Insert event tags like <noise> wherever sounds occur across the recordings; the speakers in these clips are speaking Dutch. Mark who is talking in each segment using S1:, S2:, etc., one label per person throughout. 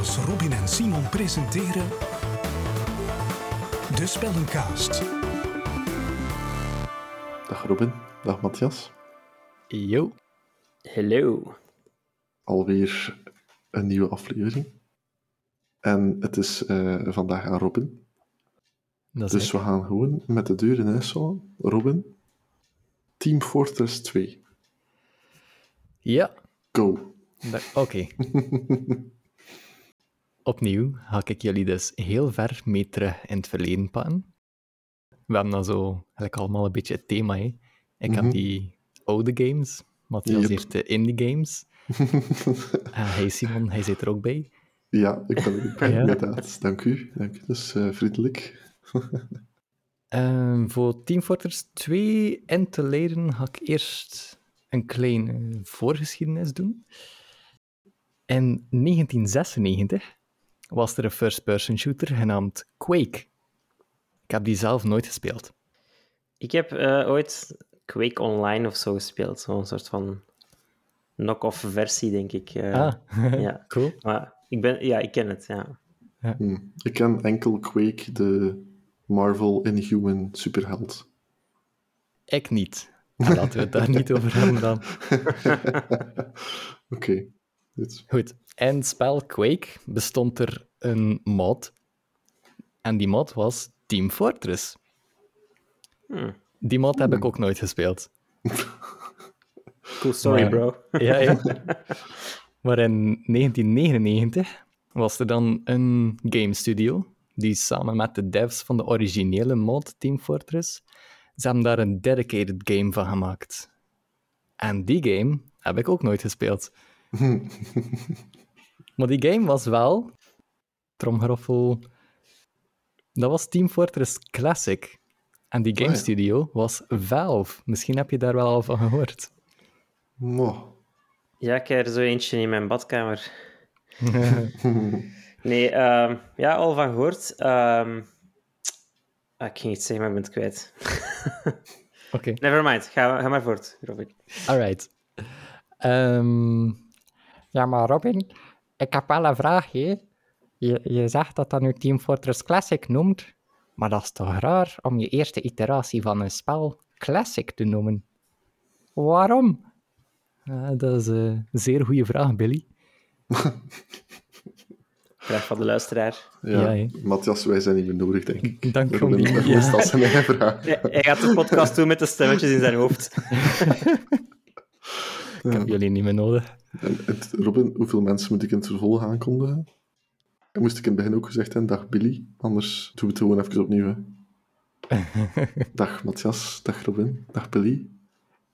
S1: Matthias, Robin en Simon presenteren De Spellencast.
S2: Dag Robin, dag Matthias.
S3: Yo.
S4: Hello.
S2: Alweer een nieuwe aflevering. En het is eh, vandaag aan Robin.
S3: Dat
S2: Dus we gaan gewoon met de deur in huis vallen. Robin, Team Fortress 2.
S3: Ja.
S2: Go.
S3: Oké. <laughs> Opnieuw ga ik jullie dus heel ver mee terug in het verleden pakken. We hebben dan zo eigenlijk allemaal een beetje het thema. Hè. Ik
S2: Mhm.
S3: heb die oude games, Matthias
S2: Yep.
S3: heeft de indie games. <laughs> En hey Simon, hij zit er ook bij.
S2: ja, ik ben ben <laughs>
S3: Ja.
S2: inderdaad. Dank u. Dank u. Dat is eh, vriendelijk. <laughs>
S3: Ehm, voor Team Fortress 2 in te leren ga ik eerst een kleine voorgeschiedenis doen. In 1996 was er een first-person shooter genaamd Quake. Ik heb die zelf nooit gespeeld.
S4: Ik heb eh, ooit Quake Online of zo gespeeld. Zo'n soort van knock-off versie, denk ik. eh.
S3: ah, <laughs>
S4: ja.
S3: cool.
S4: Maar ik, ben, ja, ik ken het, ja.
S2: Hm. Ik ken enkel Quake, de Marvel Inhuman superheld.
S3: Ik niet. En laten we het daar niet over hebben dan. <laughs>
S2: Oké. Goed.
S3: Goed. In het spel Quake bestond er een mod. En die mod was Team Fortress.
S4: Hm.
S3: Die mod heb ik ook nooit gespeeld. <laughs>
S4: Cool story,
S3: Maar-
S4: bro. <laughs>
S3: Ja, ja. <laughs> Maar in 1999 was er dan een game studio die samen met de devs van de originele mod Team Fortress, ze hebben daar een dedicated game van gemaakt. En die game heb ik ook nooit gespeeld. Maar die game was wel, tromgeroffel, dat was Team Fortress Classic. En die game
S2: Oh ja.
S3: studio was Valve. Misschien heb je daar wel al van gehoord.
S2: Mwah.
S4: Ja, ik heb er zo eentje in mijn badkamer. <laughs> <laughs> Nee, ehm, ja, al van gehoord. Ehm, ah, ik ging iets zeggen, maar ik ben het kwijt. <laughs>
S3: Oké.
S4: Nevermind, ga, ga maar voort, Robin.
S3: Alright. Ehm, ja, maar Robin, ik heb wel een vraagje. Je, je zegt dat dat nu Team Fortress Classic noemt, maar dat is toch raar om je eerste iteratie van een spel Classic te noemen? Waarom? Ja, dat is eh, een zeer goede vraag, Billy. <laughs>
S4: Vraag van de luisteraar.
S2: Ja,
S3: Ja, hè.
S2: Matthias, wij zijn niet meer nodig, denk ik.
S3: Dank
S2: Robin. heeft
S3: Ja.
S2: meestal zijn eigen vraag.
S4: Hij, hij gaat de podcast doen met de stemmetjes in zijn hoofd. <laughs>
S3: Ik heb jullie niet meer nodig.
S2: En, het- Robin, hoeveel mensen moet ik in het vervolg aankondigen? En moest ik in het begin ook gezegd hebben, dag Billy, anders doen we het gewoon even opnieuw. hè. <laughs> dag Matthias, dag Robin, dag Billy.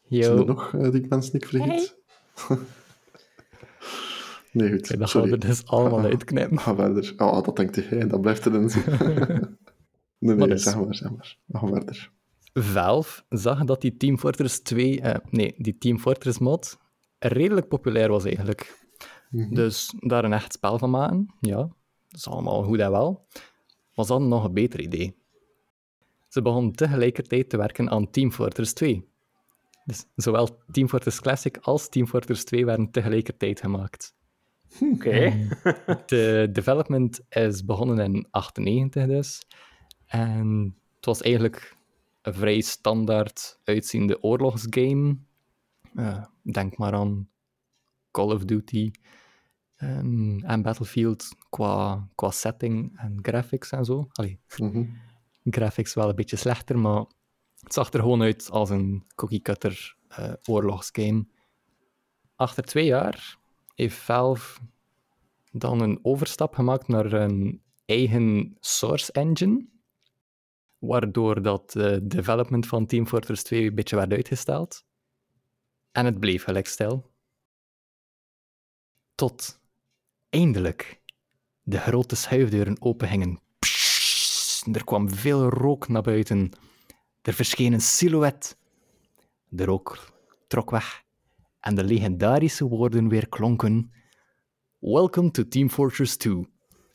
S2: Zijn er
S3: Yo,
S2: nog eh, die ik mensen niet vergeet? <laughs> nee, goed,
S3: dat gaan we
S2: sorry.
S3: dus allemaal uitknippen.
S2: Ga verder. Oh, dat denkt hij, dat blijft erin zitten. <laughs> nee, nee, zeg maar, zeg maar. We gaan verder.
S3: Valve zag dat die Team Fortress 2, eh, nee, die Team Fortress mod redelijk populair was eigenlijk. Dus daar een echt spel van maken, ja, dat is allemaal goed en wel. Was dan nog een beter idee. Ze begonnen tegelijkertijd te werken aan Team Fortress 2. Dus zowel Team Fortress Classic als Team Fortress 2 werden tegelijkertijd gemaakt.
S4: Oké. <laughs>
S3: De development is begonnen in 98 dus. En het was eigenlijk een vrij standaard uitziende oorlogsgame. Eh, denk maar aan Call of Duty ehm, en Battlefield qua, qua setting en graphics en zo. Allee,
S2: Mhm.
S3: graphics wel een beetje slechter, maar het zag er gewoon uit als een cookie-cutter eh, oorlogsgame. Achter twee jaar heeft Valve dan een overstap gemaakt naar een eigen source engine, waardoor dat eh, development van Team Fortress 2 een beetje werd uitgesteld. En het bleef gelijk stil. Tot eindelijk de grote schuifdeuren opengingen. Pssst, er kwam veel rook naar buiten. Er verscheen een silhouet. De rook trok weg en de legendarische woorden weer klonken. Welcome to Team Fortress 2.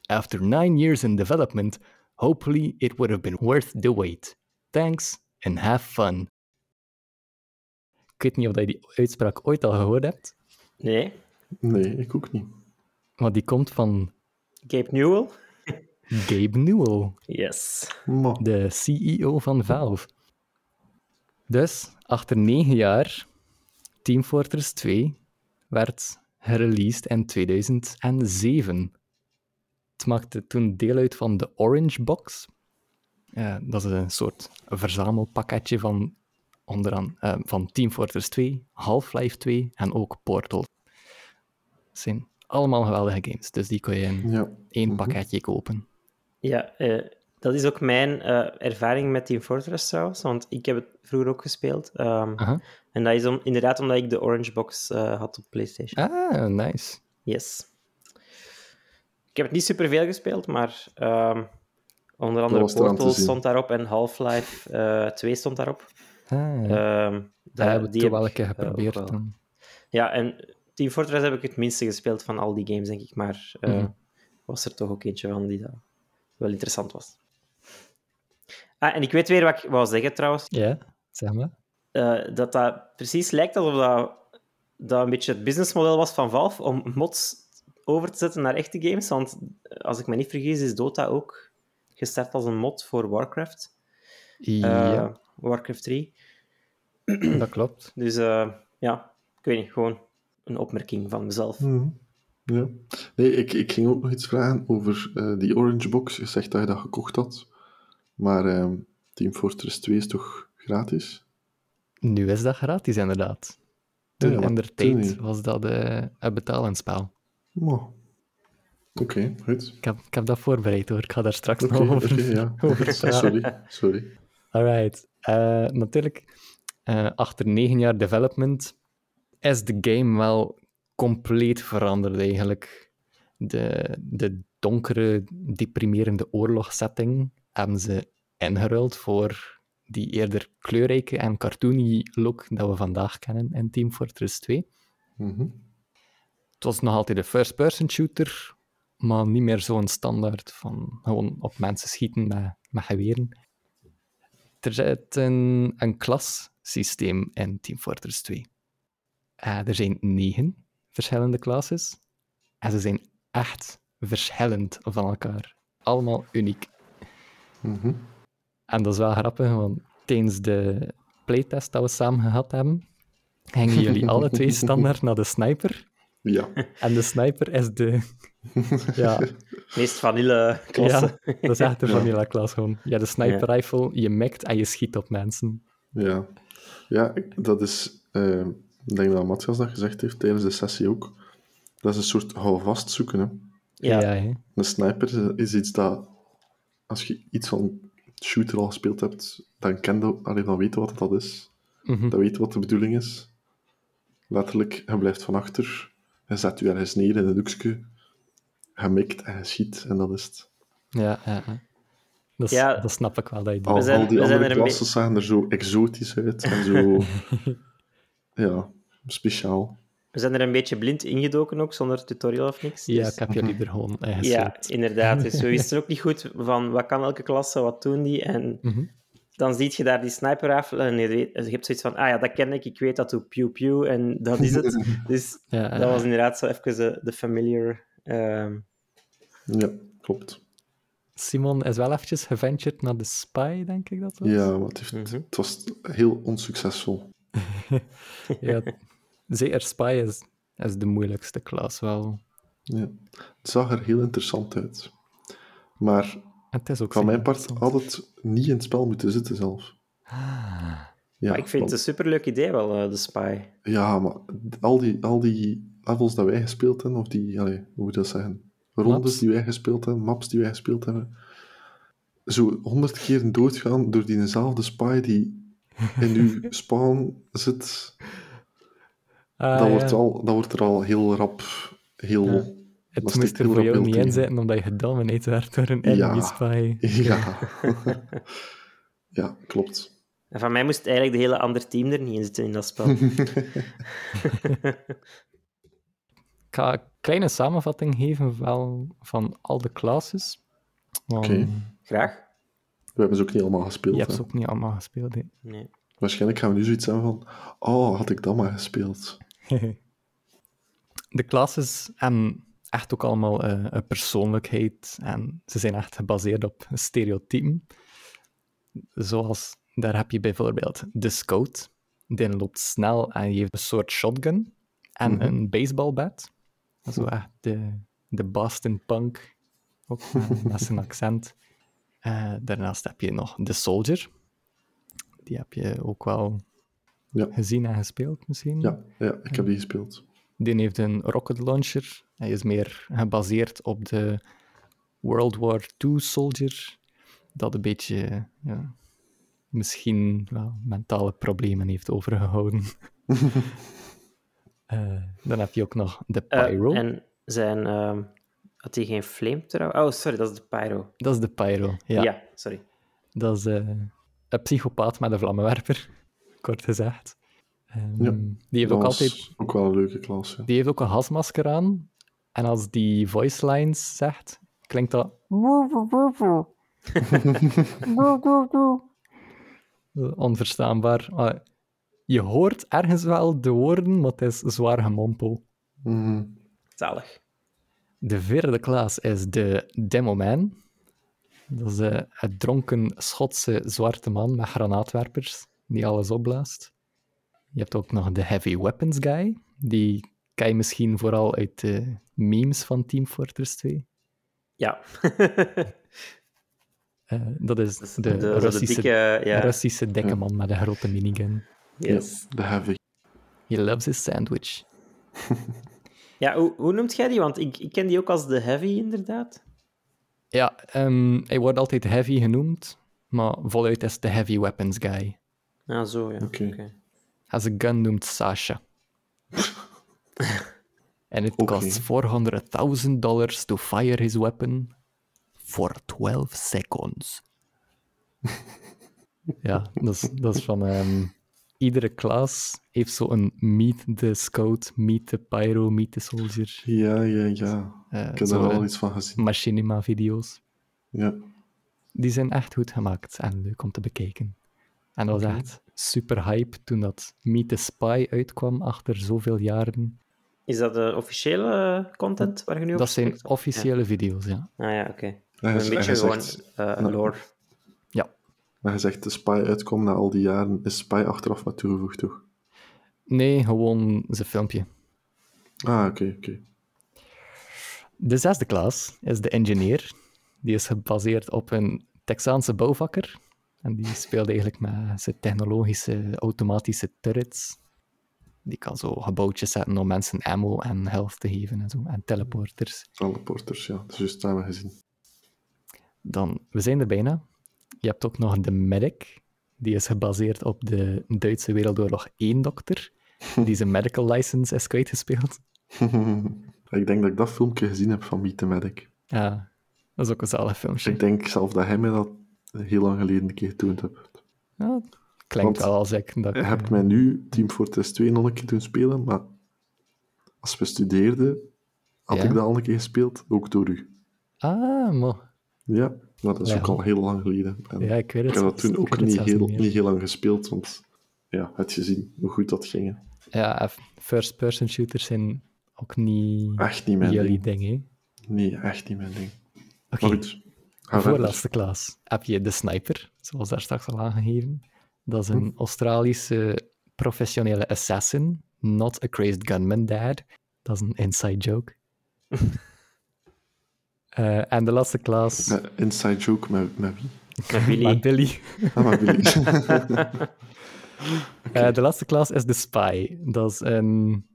S3: After nine years in development, hopefully it would have been worth the wait. Thanks and have fun. Ik weet niet of je die uitspraak ooit al gehoord hebt.
S4: Nee.
S2: Nee, ik ook niet.
S3: Maar die komt van
S4: Gabe Newell?
S3: Gabe Newell,
S4: Yes.
S3: De CEO van Valve. Dus, achter negen jaar, Team Fortress 2 werd gereleased in 2007. Het maakte toen deel uit van de Orange Box. Eh, dat is een soort verzamelpakketje van, onderaan, eh, van Team Fortress 2, Half-Life 2 en ook Portal. Zijn allemaal geweldige games, dus die kun je in
S2: ja.
S3: één
S2: Mhm.
S3: pakketje kopen.
S4: Ja, eh, dat is ook mijn eh, ervaring met Team Fortress trouwens, want ik heb het vroeger ook gespeeld. Ehm. En dat is om, inderdaad omdat ik de Orange Box eh, had op PlayStation.
S3: Ah, nice.
S4: Yes. Ik heb het niet superveel gespeeld, maar ehm, onder andere Portal stond daarop en Half-Life eh 2 stond daarop.
S3: Ah,
S4: Ehm, daar-
S3: hebben we wel een keer
S4: eh,
S3: geprobeerd. dan.
S4: Ja, en Team Fortress heb ik het minste gespeeld van al die games, denk ik. Maar eh,
S3: Mhm.
S4: was er toch ook eentje van die dat wel interessant was. Ah, en ik weet weer wat ik wou zeggen trouwens.
S3: Ja, zeg maar.
S4: eh, dat dat precies lijkt alsof dat, dat een beetje het businessmodel was van Valve om mods over te zetten naar echte games. Want eh, als ik me niet vergis, is Dota ook gestart als een mod voor Warcraft. Eh,
S3: Ja,
S4: Warcraft 3.
S3: Dat klopt.
S4: Dus eh, ja, ik weet niet, gewoon een opmerking van mezelf.
S2: Mhm. Ja. Nee, ik, ik ging ook nog iets vragen over eh, die Orange Box. Je zegt dat je dat gekocht had. Maar ehm, Team Fortress 2 is toch gratis?
S3: Nu is dat gratis, inderdaad. Toen
S2: Ja,
S3: in
S2: toen
S3: tijd was dat eh, een betalend spel.
S2: Maar. Oké, goed.
S3: Ik heb, ik heb dat voorbereid hoor. Ik ga daar straks nog over,
S2: ja. <laughs>
S3: over praten.
S2: Sorry, sorry.
S3: Alright. Eh, natuurlijk, eh, achter negen jaar development is de game wel compleet veranderd eigenlijk. De, de donkere, deprimerende oorlogssetting hebben ze ingeruild voor die eerder kleurrijke en cartoony look dat we vandaag kennen in Team Fortress 2.
S2: Mhm.
S3: Het was nog altijd een first-person shooter, maar niet meer zo'n standaard van gewoon op mensen schieten met, met geweren. Er zit een, een klassysteem in Team Fortress 2. Eh, er zijn negen verschillende classes. En ze zijn echt verschillend van elkaar. Allemaal uniek.
S2: Mhm.
S3: En dat is wel grappig, want tijdens de playtest dat we samen gehad hebben, gingen jullie alle twee <laughs> standaard naar de sniper.
S2: Ja.
S3: En de sniper is de... Ja, <laughs>
S4: Meest vanille klasse.
S3: ja dat is echt de
S2: Ja.
S3: vanilla klas gewoon. Ja, de sniper rifle, je mikt en je schiet op mensen.
S2: Ja, ja dat is, eh, ik denk dat Matthias dat gezegd heeft tijdens de sessie ook. Dat is een soort houvast zoeken. Hè.
S4: Ja.
S3: hè.
S2: Een sniper is iets dat, als je iets van shooter al gespeeld hebt, dan ken je, allee, dan weet je wat dat is.
S3: Mhm.
S2: Dan weet je wat de bedoeling is. Letterlijk, je blijft van achter, je zet je ergens neer in een hoekje, je mikt en je schiet, en dat is het.
S3: Ja, ja, ja. Dat,
S4: Ja.
S3: dat snap ik wel dat je.
S2: Al,
S4: zijn-
S2: al die
S4: we zijn
S2: andere
S4: er een
S2: klassen zagen er zo exotisch uit en zo... <laughs> ja, speciaal.
S4: We zijn er een beetje blind ingedoken ook, zonder tutorial of niks.
S3: Ja,
S4: dus-
S3: ik heb jullie er gewoon in
S4: ja inderdaad. Dus we <laughs> wisten ook niet goed van wat kan elke klasse, wat doen die. En
S3: Mhm.
S4: dan zie je daar die sniper rifle en je, weet, je hebt zoiets van, ah ja, dat ken ik, ik weet dat doet pew pew en dat is het. <laughs> dus
S3: Ja,
S4: dat
S3: ja.
S4: was inderdaad zo even de, de familiar... ehm,
S2: Ja, klopt.
S3: Simon is wel eventjes geventured naar de spy, denk ik dat was.
S2: Ja, het, heeft,
S4: Mhm.
S2: het was heel onsuccesvol. <laughs>
S3: Ja, zeker spy is, is de moeilijkste klas wel.
S2: Ja. Het zag er heel interessant uit. Maar
S3: het is ook
S2: van mijn part had het niet in het spel moeten zitten zelf. Ja,
S4: maar ik vind het een superleuk idee wel, eh, de spy.
S2: ja, maar al die, al die levels dat wij gespeeld hebben, of die, allee, hoe moet je dat zeggen? Rondes
S3: Maps?
S2: die wij gespeeld hebben, maps die wij gespeeld hebben, zo honderd keer doodgaan door diezelfde spy die in uw <laughs> spawn zit,
S3: Ah,
S2: dat,
S3: ja.
S2: wordt al, dat wordt er al heel rap, heel...
S3: Ja.
S2: dat
S3: Het moest er
S2: heel
S3: voor jou niet
S2: tegen.
S3: in zitten, omdat je gedomineerd werd door een
S2: Ja.
S3: enemy spy. <laughs>
S2: Ja. <laughs> ja, klopt.
S4: En van mij moest eigenlijk de hele andere team er niet in zitten in dat spel.
S3: Ik ga kleine samenvatting geven wel van al de classes. Want
S2: Oké.
S4: Graag.
S2: We hebben ze ook niet allemaal gespeeld.
S3: je hebt ze ook niet allemaal gespeeld. hè.
S4: Nee.
S2: Waarschijnlijk gaan we nu zoiets hebben van... Oh, had ik dat maar gespeeld. <laughs>
S3: de classes hebben echt ook allemaal eh, een persoonlijkheid en ze zijn echt gebaseerd op stereotypen. Zoals, daar heb je bijvoorbeeld de scout, die loopt snel en die heeft een soort shotgun en
S2: Mhm.
S3: een baseballbat. Zo echt de, de Boston punk, ook met, zijn <laughs> accent. Eh, daarnaast heb je nog de soldier. Die heb je ook wel
S2: Ja.
S3: gezien en gespeeld misschien.
S2: Ja, ja, ik heb die gespeeld.
S3: Die heeft een rocket launcher. Hij is meer gebaseerd op de World War II soldier. Dat een beetje, ja, misschien wel mentale problemen heeft overgehouden. <laughs> Eh, dan heb je ook nog de
S4: Eh,
S3: Pyro.
S4: en zijn... ehm, had hij geen flamethrower? Oh, sorry, dat is de pyro.
S3: Dat is de Pyro. Ja,
S4: Ja, sorry.
S3: dat is eh, een psychopaat met een vlammenwerper, <laughs> kort gezegd. Ehm,
S2: Ja,
S3: die, heeft
S2: Dat
S3: ook altijd,
S2: ook wel een leuke klas. Ja.
S3: die heeft ook een gasmasker aan. En als die voice lines zegt, klinkt dat <laughs> onverstaanbaar. Je hoort ergens wel de woorden, maar het is zwaar gemompel.
S2: Mhm.
S4: Zalig.
S3: De vierde klas is de Demo Man. Dat is eh, het dronken Schotse zwarte man met granaatwerpers die alles opblaast. Je hebt ook nog de Heavy Weapons Guy. Die ken je misschien vooral uit de memes van Team Fortress 2.
S4: Ja.
S3: Eh, dat is de,
S4: de, zo de
S3: Russische,
S4: dikke... Ja.
S3: Russische dikke man met een grote minigun.
S4: Yes.
S2: De heavy.
S3: He loves his sandwich. <laughs>
S4: Ja, hoe, hoe noemt jij die? Want ik, ik ken die ook als de Heavy, inderdaad.
S3: Ja, ehm, hij wordt altijd Heavy genoemd, maar voluit is de Heavy Weapons Guy.
S4: Ah, zo, ja.
S2: Oké.
S4: Oké.
S3: Hij zijn gun noemt Sasha. <laughs> en het
S2: Oké.
S3: kost 400.000 dollars to fire his weapon for 12 seconds. <laughs> ja, dat is, dat is van... ehm, iedere klas heeft zo een meet the scout, meet the pyro, meet the soldier.
S2: Ja, ja, ja.
S3: eh,
S2: Ik heb daar wel
S3: eh,
S2: iets van gezien.
S3: machinima-video's.
S2: Ja.
S3: Die zijn echt goed gemaakt en leuk om te bekijken. En dat was echt super hype toen dat Meet the Spy uitkwam achter zoveel jaren.
S4: Is dat de officiële content waar je nu over
S3: Dat zijn officiële video's, ja.
S4: Ah ja, oké. Een beetje gewoon
S2: zegt,
S4: eh, lore.
S2: Maar hij zegt de spy uitkomt na al die jaren, is spy achteraf wat toegevoegd, toch?
S3: Nee, gewoon zijn filmpje.
S2: Ah, oké, oké.
S3: De zesde klas is de engineer. Die is gebaseerd op een Texaanse bouwvakker. En die speelt eigenlijk met zijn technologische automatische turrets. Die kan zo gebouwtjes zetten om mensen ammo en health te geven en zo. En teleporters.
S2: Alle porters, ja. Dat is juist hebben we gezien.
S3: Dan, we zijn er bijna. Je hebt ook nog de medic. Die is gebaseerd op de Duitse Wereldoorlog 1-dokter. Die zijn medical license is kwijtgespeeld. <laughs>
S2: ik denk dat ik dat filmpje gezien heb van Meet the Medic.
S3: Ja, dat is ook een zalig filmpje.
S2: Ik denk zelf dat hij mij dat heel lang geleden een keer getoond heeft.
S3: Ja, klinkt
S2: Want
S3: wel als ik... Dat,
S2: Hij hebt mij nu Team Fortress 2 nog een keer doen spelen, maar als we studeerden, had
S3: Ja?
S2: ik dat al een keer gespeeld, ook door u.
S3: Ah, maar...
S2: Ja, maar dat is
S3: Ja.
S2: ook al heel lang geleden. En
S3: Ja, ik weet het.
S2: ik heb dat toen ook niet heel, niet heel lang gespeeld, want ja, het gezien hoe goed dat ging.
S3: Ja, first-person shooters zijn ook niet
S2: Echt niet mijn
S3: jullie
S2: ding.
S3: ding, hè?
S2: Nee, echt niet mijn ding.
S3: Oké,
S2: Maar goed,
S3: voorlaatste klas heb je de sniper, zoals daar straks al aangegeven. Dat is een
S2: Hm.
S3: Australische professionele assassin, not a crazed gunman dad. Dat is een inside joke. <laughs> Eh, en de laatste klas
S2: inside joke met, met wie?
S4: Met Billy.
S3: met Billy.
S2: Ah, met Billy. <laughs> <laughs>
S3: Eh, de laatste klas is de spy. Dat is een,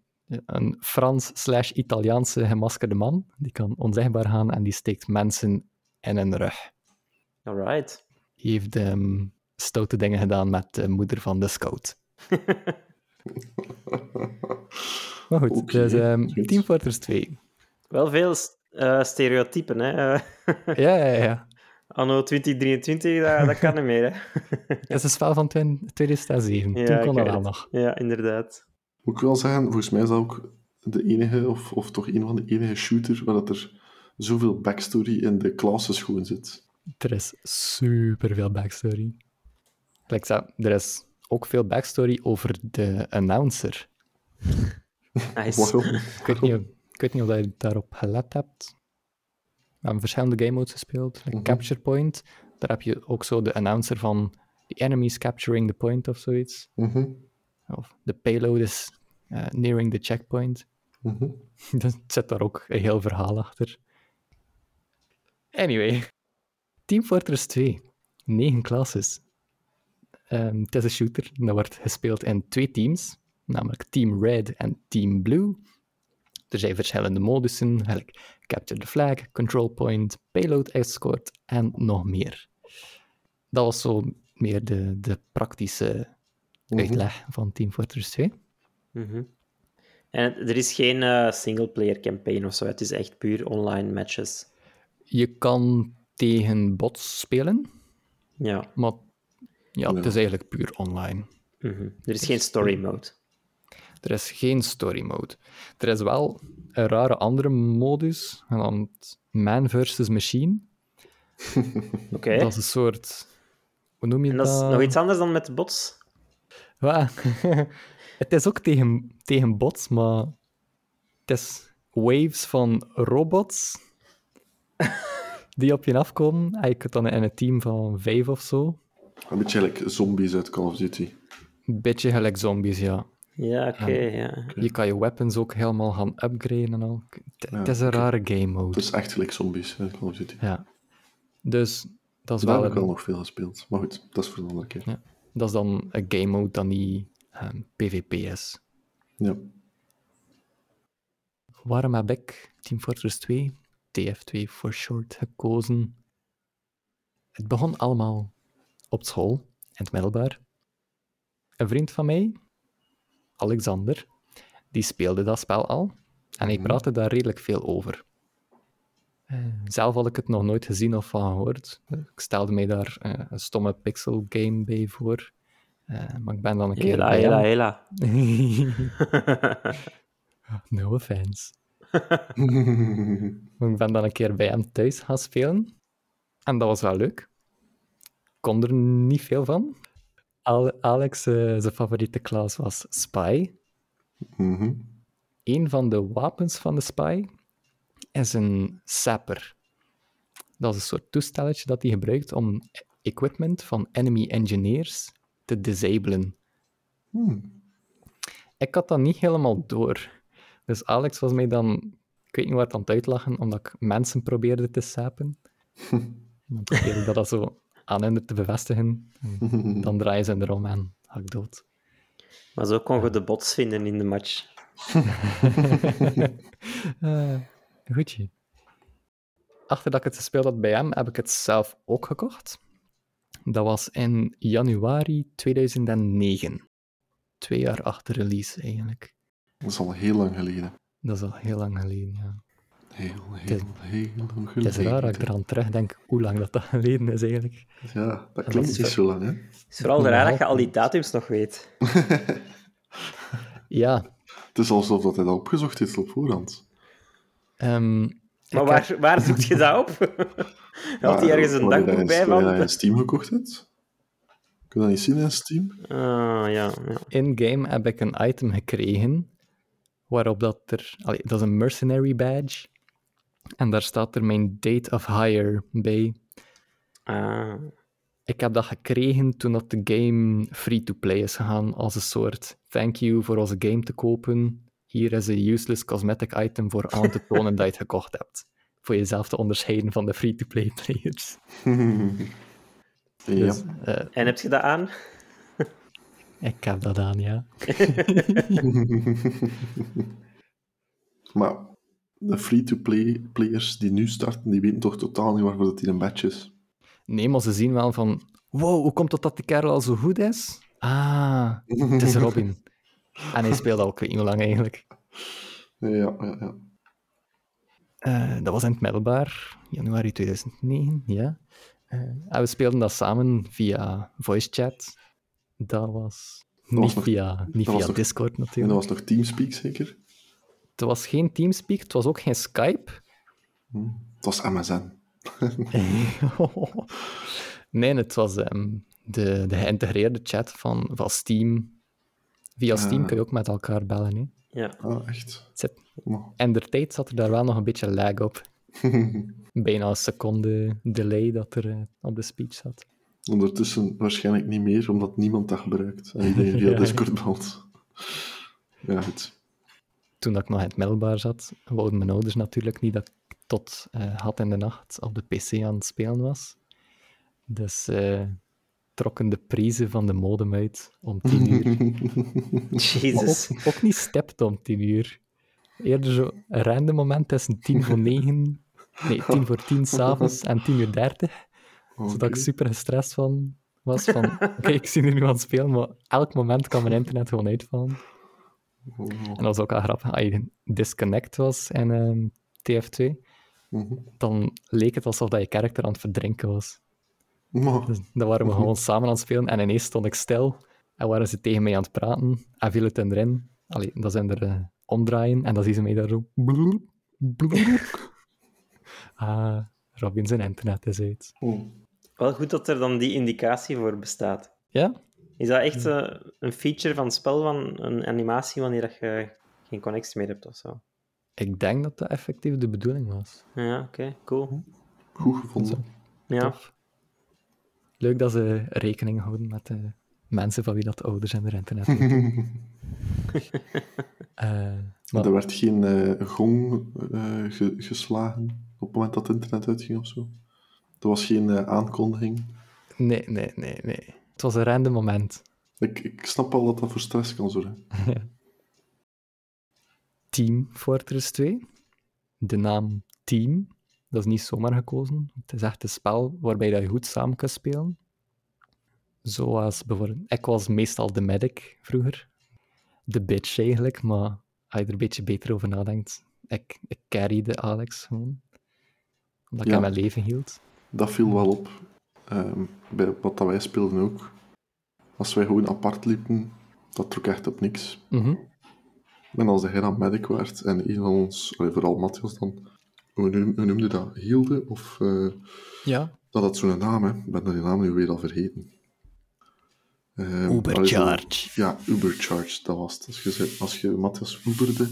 S3: een Frans slash Italiaanse gemaskerde man. Die kan onzichtbaar gaan en die steekt mensen in hun rug.
S4: Alright.
S3: Die heeft ehm, stoute dingen gedaan met de moeder van de scout. <laughs> maar goed,
S2: Oké,
S3: dus ehm,
S2: goed.
S3: Team Fortress 2.
S4: Wel veel eh, stereotypen, hè. <laughs>
S3: Ja, ja, ja.
S4: anno 2023, dat, dat kan niet meer, hè. <laughs>
S3: Het is een spel van 20- 2007.
S4: Ja,
S3: Toen kon dat wel nog.
S4: Ja, inderdaad.
S2: Moet ik wel zeggen, volgens mij is dat ook de enige, of, of toch een van de enige shooter waar dat er zoveel backstory in de classes gewoon zit.
S3: Er is super veel backstory. Like, er is ook veel backstory over de announcer. <laughs>
S4: Nice.
S2: Waarom?
S3: Ik weet niet, Ik weet niet of je daarop gelet hebt. We hebben verschillende game modes gespeeld. Like
S2: Mhm.
S3: Capture Point. Daar heb je ook zo de announcer van the enemies capturing the point of zoiets.
S2: Mhm,
S3: Of the payload is eh, nearing the checkpoint.
S2: mhm. <laughs>
S3: Er zit daar ook een heel verhaal achter. Anyway. Team Fortress 2. Negen classes. Ehm, het is een shooter. Dat wordt gespeeld in twee teams. Namelijk Team Red en Team Blue. Er zijn verschillende modussen. gelijk Capture the Flag, Control Point, Payload Escort en nog meer. Dat was zo meer de, de praktische
S2: Mhm.
S3: uitleg van Team Fortress 2.
S4: Mhm. En er is geen eh, single-player campaign of zo. Het is echt puur online matches.
S3: Je kan tegen bots spelen,
S4: Ja.
S3: maar ja, het is eigenlijk puur online.
S4: Mhm. Er is geen story mode.
S3: Er is geen story mode. Er is wel een rare andere modus, genaamd Man versus Machine. <laughs>
S4: Oké.
S3: Dat is een soort... Hoe noem je
S4: En
S3: dat?
S4: dat is nog iets anders dan met bots?
S3: Wa- <laughs> het is ook tegen, tegen bots, maar het is waves van robots <laughs> die op je afkomen. Kunt dan in een team van vijf of zo.
S2: Een beetje like zombies uit Call of Duty.
S3: Een beetje gelijk zombies, ja.
S4: Ja, oké. ja.
S3: Je kan je weapons ook helemaal gaan upgraden en al. Het,
S2: Ja,
S3: het is een rare game
S2: Het
S3: mode.
S2: is echt gelijk zombies uit Call of Duty.
S3: Ja. Dus dat is,
S2: Daar
S3: wel
S2: heb ik wel nog veel gespeeld. Maar goed, dat is voor een andere keer.
S3: Ja. dat is dan een game mode dat niet ehm, PvP is.
S2: Ja.
S3: Waarom heb ik Team Fortress 2, TF2 for short, gekozen? Het begon allemaal op school, in het middelbaar. Een vriend van mij, Alexander, die speelde dat spel al. En hij
S2: Mhm.
S3: praatte daar redelijk veel over. Eh, zelf had ik het nog nooit gezien of van gehoord. Ik stelde mij daar eh, een stomme pixel game bij voor. Eh, maar ik ben dan een keer
S4: Hela, hela, hela. <laughs>
S3: no offense. <laughs> Ik ben dan een keer bij hem thuis gaan spelen. En dat was wel leuk. Ik kon er niet veel van. Al- Alex, eh, zijn favoriete klas was Spy.
S2: Mhm.
S3: Een van de wapens van de Spy is een sapper. Dat is een soort toestelletje dat hij gebruikt om equipment van enemy engineers te disablen.
S2: Hmm.
S3: Ik had dat niet helemaal door. Dus Alex was mij dan, ik weet niet wat aan het uitlachen, omdat ik mensen probeerde te sapen. <laughs> En dan probeerde ik dat dan zo aan hen te bevestigen. En <laughs> dan draaien ze erom en ga ik dood.
S4: Maar zo kon je de bots vinden in de match. <laughs>
S3: Eh, goedje. Achter dat ik het gespeeld had bij hem, heb ik het zelf ook gekocht. Dat was in januari 2009. Twee jaar achter release, eigenlijk.
S2: Dat is al heel lang geleden.
S3: Dat is al heel lang geleden, ja.
S2: Heel,
S3: is-
S2: heel, heel lang
S3: Het is raar dat ik eraan terugdenk hoe lang dat, dat geleden is, eigenlijk.
S2: Ja, dat klinkt
S3: is
S2: niet
S3: zo-
S2: lang, hè?
S4: Het is vooral raar dat je al die datums nog weet. <laughs>
S3: Ja.
S2: Het is alsof dat hij dat opgezocht heeft op voorhand.
S3: ehm,
S4: Maar
S3: heb-
S4: waar, waar zoekt je dat op? <laughs> Had hij ergens een dagboek bij van?
S2: in Steam gekocht hebt? Kun je dat niet zien in Steam?
S4: Ah, ja, ja.
S3: In-game heb ik een item gekregen waarop dat er... allee, dat is een mercenary badge. En daar staat er mijn date of hire bij.
S4: Ah,
S3: Ik heb dat gekregen toen dat de game free-to-play is gegaan, als een soort thank you voor onze game te kopen. Hier is een useless cosmetic item voor aan te tonen dat je het gekocht hebt. Voor jezelf te onderscheiden van de free-to-play players.
S2: ja.
S3: Dus, eh,
S4: en heb je dat aan?
S3: ik heb dat aan, ja. <laughs> <laughs>
S2: Maar de free-to-play players die nu starten, die weten toch totaal niet waarvoor dat hier een badge is.
S3: Nee, maar ze zien wel van... Wow, hoe komt het dat die kerel al zo goed is? Ah, het is Robin. <laughs> En hij speelde al, ik weet niet hoe lang eigenlijk.
S2: Ja, ja, ja.
S3: Eh, dat was in het middelbaar, januari 2009, ja. Eh, en we speelden dat samen via voice chat. Dat was niet
S2: was nog-
S3: via, niet
S2: dat was
S3: via
S2: nog-
S3: Discord
S2: En
S3: natuurlijk.
S2: dat was nog Teamspeak, zeker?
S3: Het was geen Teamspeak, het was ook geen Skype.
S2: Het was MSN. <laughs>
S3: nee, het was ehm, de, de geïntegreerde chat van, van Steam. Via Steam
S2: Ah.
S3: kun je ook met elkaar bellen. Hè.
S4: Ja.
S2: Ah, echt?
S3: Zit. En der tijd zat er daar wel nog een beetje lag op. <laughs> Bijna een seconde delay dat er eh, op de speech zat.
S2: Ondertussen waarschijnlijk niet meer, omdat niemand dat gebruikt. En iedereen via
S3: Ja. <laughs>
S2: Discord belt. Ja, goed.
S3: Toen dat ik nog in het middelbaar zat, wouden mijn ouders natuurlijk niet dat ik tot eh, had in de nacht op de pc aan het spelen was. Dus eh, trokken de prijzen van de modem uit om tien uur. <laughs>
S4: Jezus.
S3: ook, ook niet stept om tien uur. Eerder zo een random moment tussen tien voor negen, nee, tien voor tien <laughs> s'avonds en tien uur dertig. Zodat ik super gestrest van was van, oké, ik zie er nu aan het spelen, maar elk moment kan mijn internet gewoon uitvallen.
S2: Oh,
S3: En dat was ook al grappig. Als je disconnect was in ehm, TF2,
S2: mhm.
S3: dan leek het alsof dat je karakter aan het verdrinken was.
S2: Maar,
S3: Dus dan waren we gewoon samen aan het spelen en ineens stond ik stil en waren ze tegen mij aan het praten en viel het erin. Allee, dat zijn er eh, omdraaien en dan zien ze mij daar zo... <laughs> Ah, Robin zijn internet is uit.
S2: oh.
S4: Wel goed dat er dan die indicatie voor bestaat.
S3: Ja?
S4: Is dat echt eh, een feature van het spel, van een animatie, wanneer dat je geen connectie meer hebt of zo?
S3: Ik denk dat dat effectief de bedoeling was.
S4: Ja, oké, cool.
S2: Goed gevonden.
S4: Ja,
S3: Tof. Leuk dat ze rekening houden met de mensen van wie dat ouders en de internet hebben. <laughs> <laughs> Eh, maar
S2: Er werd geen eh, gong eh, ge- geslagen op het moment dat het internet uitging of zo. Er was geen eh, aankondiging.
S3: nee, nee, nee, nee. Het was een random moment.
S2: Ik, ik snap al dat dat voor stress kan zorgen. <laughs>
S3: Team Fortress 2. De naam Team, dat is niet zomaar gekozen. Het is echt een spel waarbij dat je goed samen kan spelen. Zoals bijvoorbeeld... Ik was meestal de medic vroeger. De bitch eigenlijk, maar als je er een beetje beter over nadenkt, ik, ik carryde Alex gewoon. Omdat ik aan mijn leven hield.
S2: Dat viel wel op. Ehm, bij wat dat wij speelden ook. Als wij gewoon apart liepen, dat trok echt op niks.
S3: Mhm.
S2: En als hij dan medic werd en een van ons, vooral Matthias dan, hoe noem- hoe noemde dat? Hielde? Of eh,
S3: Ja.
S2: dat had zo'n naam, hè? Ik ben die naam nu weer al vergeten. Ehm,
S3: Ubercharge.
S2: Ja, Ubercharge, dat was het. Als je, zei- als je Matthias Uberde,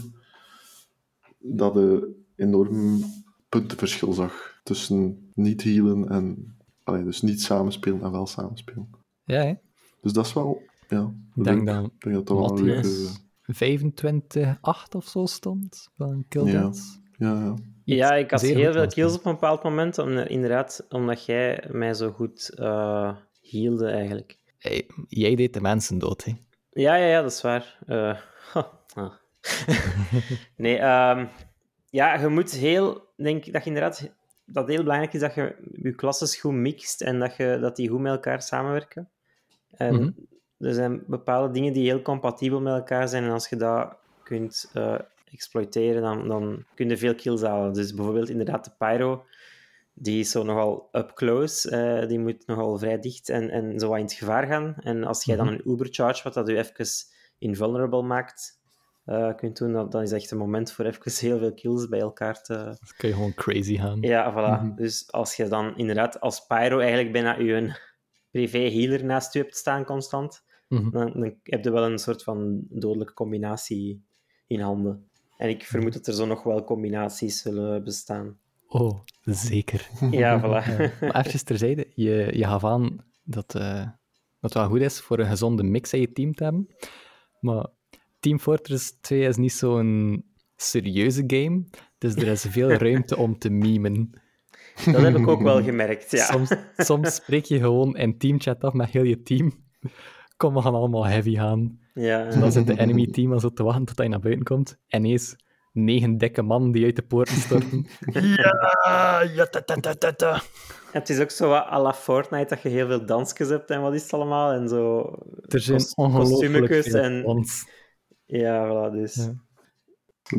S2: dat je enorm puntenverschil zag tussen niet healen en... Allee, dus niet samenspelen en wel samenspelen.
S3: Ja, hè?
S2: Dus dat is wel... Ja,
S3: Ik denk dat
S2: Ik denk dat dat wel een
S3: Matthias
S2: leuke...
S3: 25-8 of zo stond van Kill
S2: Ja. Ja, ja.
S4: ja ik had
S3: zeer
S4: heel veel kills op een bepaald moment, om, inderdaad, omdat jij mij zo goed eh hielde eigenlijk.
S3: Hey, jij deed de mensen dood, hè?
S4: Ja, ja, ja, dat is waar. Eh, <laughs> ha, ah. <laughs> nee, ehm, ja, je moet heel, denk ik dat je inderdaad, dat heel belangrijk is dat je je klasses goed mixt en dat, je, dat die goed met elkaar samenwerken. En
S3: Mhm.
S4: er zijn bepaalde dingen die heel compatibel met elkaar zijn en als je dat kunt eh, exploiteren, dan, dan kun je veel kills halen. Dus bijvoorbeeld inderdaad de Pyro, die is zo nogal up close, eh, die moet nogal vrij dicht en, en zo wat in het gevaar gaan. En als jij dan een Uber charge, wat dat u even invulnerable maakt, eh, kunt doen, dan, dan is echt een moment voor even <laughs> heel veel kills bij elkaar te...
S3: Dan kun je gewoon crazy gaan.
S4: Ja, voilà.
S2: Mhm.
S4: Dus als je dan inderdaad als Pyro eigenlijk bijna je privé healer naast je hebt staan constant,
S3: Mhm.
S4: dan, dan heb je wel een soort van dodelijke combinatie in handen. En ik vermoed dat er zo nog wel combinaties zullen bestaan.
S3: Oh, zeker. <laughs>
S4: Ja, voilà.
S3: Ja. <laughs> Maar even terzijde, je, je gaf aan dat, eh, dat het wel goed is voor een gezonde mix in je team te hebben. Maar Team Fortress 2 is niet zo'n serieuze game, dus er is veel <laughs> ruimte om te memen.
S4: Dat heb ik ook wel gemerkt, ja.
S3: Soms, soms spreek je gewoon in teamchat af met heel je team. Kom, we gaan allemaal heavy gaan.
S4: Ja,
S3: Dan zit de enemy team al zo te wachten tot hij naar buiten komt. En ineens negen dikke mannen die uit de poorten storten. <laughs> ja, ja, ta, ta, ta, ta, ta.
S4: Het is ook zo wat à la Fortnite, dat je heel veel dansjes hebt en wat is het allemaal, en zo...
S3: Er zijn ongelooflijk veel
S4: en-. Ja, voilà, dus...
S3: Ja.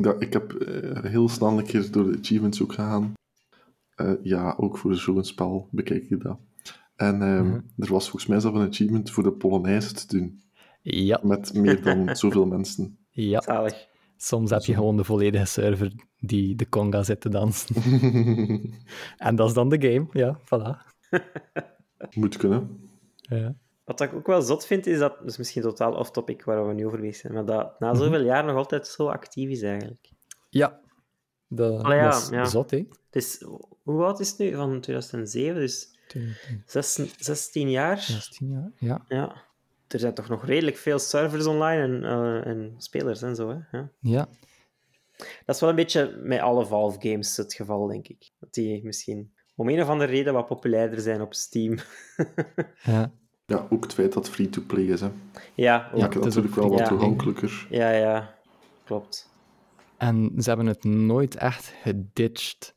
S2: Ja, ik heb eh, heel snel een keer door de achievements ook gegaan. Eh, ja, ook voor zo'n spel bekijk je dat. En ehm,
S3: Mhm.
S2: er was volgens mij zelf een achievement voor de Polonaise te doen.
S3: Ja,
S2: Met meer dan <laughs> zoveel mensen.
S3: ja.
S4: Zalig.
S3: Soms heb je gewoon de volledige server die de conga zit te dansen. <laughs> En dat is dan de game, ja, voilà. <laughs>
S2: Moet kunnen.
S3: Ja.
S4: Wat ik ook wel zot vind, is dat... Is misschien totaal off-topic waar we nu over bezig zijn, maar dat na
S3: Mhm.
S4: zoveel jaar nog altijd zo actief is, eigenlijk.
S3: Ja. Dat,
S4: Allee, ja,
S3: dat is
S4: ja.
S3: zot, hè?
S4: Dus, hoe oud is het nu? Van 2007, dus 16, 16 jaar.
S3: 16 jaar, ja.
S4: Ja. Er zijn toch nog redelijk veel servers online en, eh, en spelers en zo, hè? Ja.
S3: Ja,
S4: Dat is wel een beetje met alle Valve games het geval, denk ik. Dat die misschien om een of andere reden wat populairder zijn op Steam. <laughs>
S3: ja.
S2: Ja, ook het feit dat het free-to-play is. Hè.
S4: ja, ook.
S3: Ja,
S2: Maakt het natuurlijk wel wat toegankelijker.
S4: ja, ja, klopt.
S3: En ze hebben het nooit echt geditcht.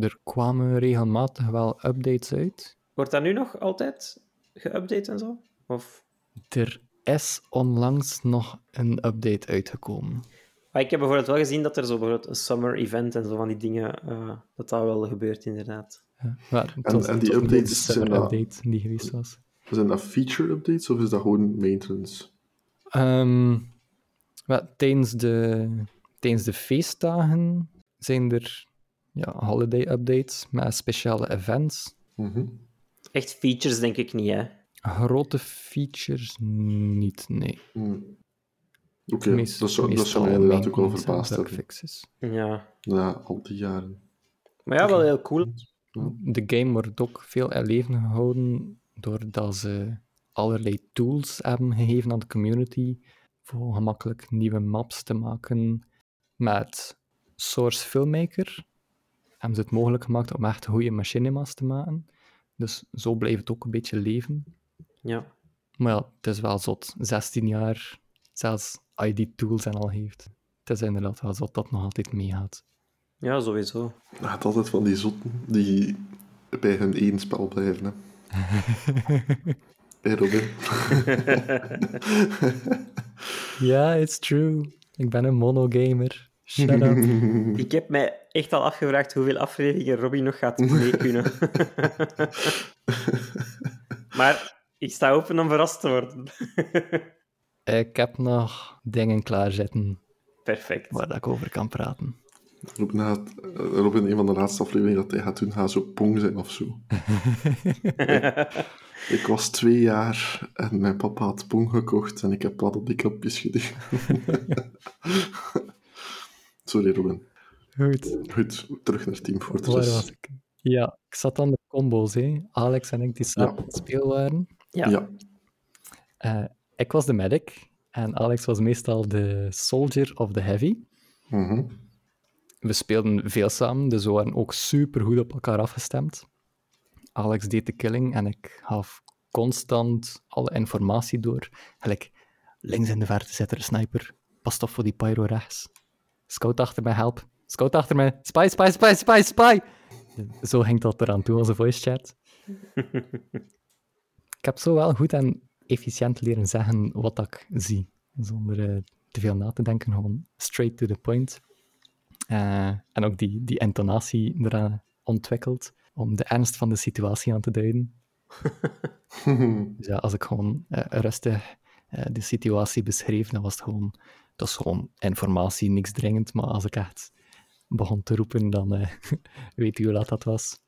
S3: Er kwamen regelmatig wel updates uit.
S4: Wordt dat nu nog altijd geüpdate en zo? Of...
S3: Er is onlangs nog een update uitgekomen.
S4: Maar ik heb bijvoorbeeld wel gezien dat er zo bijvoorbeeld een summer event en zo van die dingen, eh, dat dat wel gebeurt, inderdaad.
S3: Ja, maar het
S2: En-
S3: was-
S2: en die updates zijn dat-
S3: update die geweest was.
S2: Zijn dat feature-updates of is dat gewoon maintenance?
S3: Ehm, wel, tijdens, de, tijdens de feestdagen zijn er ja, holiday updates met speciale events.
S2: Mhm.
S4: Echt features denk ik niet, hè.
S3: Grote features niet, nee.
S2: Hm. Oké, dat zou, dat
S3: meestal
S2: zou mij inderdaad ook wel verbaasd hebben.
S4: Ja.
S2: Na al die jaren.
S4: Maar ja, wel heel cool.
S3: De game wordt ook veel in leven gehouden doordat ze allerlei tools hebben gegeven aan de community voor gemakkelijk nieuwe maps te maken. Met Source Filmmaker hebben ze het mogelijk gemaakt om echt goede machinima's te maken. Dus zo blijft het ook een beetje leven.
S4: Ja.
S3: Maar ja, het is wel zot. 16 jaar, zelfs als je die tools en al heeft. Het is inderdaad wel zot dat het nog altijd meegaat.
S4: ja, sowieso.
S2: Je hebt altijd van die zotten die bij hun één spel blijven. Hè. <laughs> Hey Robin. <laughs>
S3: Ja, it's true. Ik ben een monogamer. Shut up. <laughs>
S4: Ik heb mij echt al afgevraagd hoeveel afleveringen Robin nog gaat mee kunnen. maar ik sta open om verrast te worden.
S3: ik heb nog dingen klaarzitten
S4: Perfect.
S3: waar ik over kan praten.
S2: Robin, gaat, eh, Robin, een van de laatste afleveringen dat hij gaat doen, gaat zo pong zijn of zo. <laughs> Ik was twee jaar en mijn papa had pong gekocht en ik heb plat op die knopjes gedaan. <laughs> Sorry, Robin.
S3: Goed,
S2: Goed, terug naar Team
S3: waar
S2: Fortress.
S3: was ik? Ja, ik zat aan de combo's, hè. Alex en ik die samen
S2: Ja.
S3: aan het spelen waren.
S4: Ja.
S2: Ja.
S3: Eh, ik was de medic en Alex was meestal de soldier of the heavy.
S2: Mhm.
S3: We speelden veel samen, dus we waren ook super goed op elkaar afgestemd. Alex deed de killing en ik gaf constant alle informatie door. Gelijk, links in de verte zit er een sniper. Pas op voor die pyro rechts. Scout achter mij, help. Scout achter mij. Spy, spy, spy, spy, spy. Zo ging dat eraan toe, onze voice chat. <laughs> ik heb zo wel goed en efficiënt leren zeggen wat ik zie. Zonder eh, te veel na te denken, gewoon straight to the point. Eh, en ook die, die intonatie eraan ontwikkeld om de ernst van de situatie aan te duiden. <laughs> Dus ja, als ik gewoon eh, rustig eh, de situatie beschreef, dan was het gewoon, dat is gewoon informatie, niks dringend. Maar als ik echt begon te roepen, dan <laughs> weet u hoe laat dat was.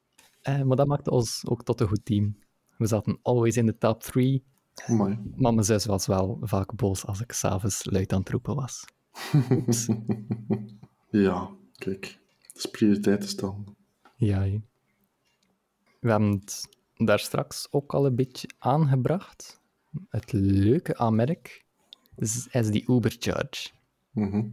S3: Maar dat maakte ons ook tot een goed team. We zaten always in de top 3,
S2: Amai.
S3: maar mijn zus was wel vaak boos als ik s'avonds luid aan het roepen was. <laughs>
S2: Ja, kijk. Dat is prioriteiten staan.
S3: Ja, we hebben het daar straks ook al een beetje aangebracht. Het leuke aan Merk is, is die Uber-charge.
S2: Mhm.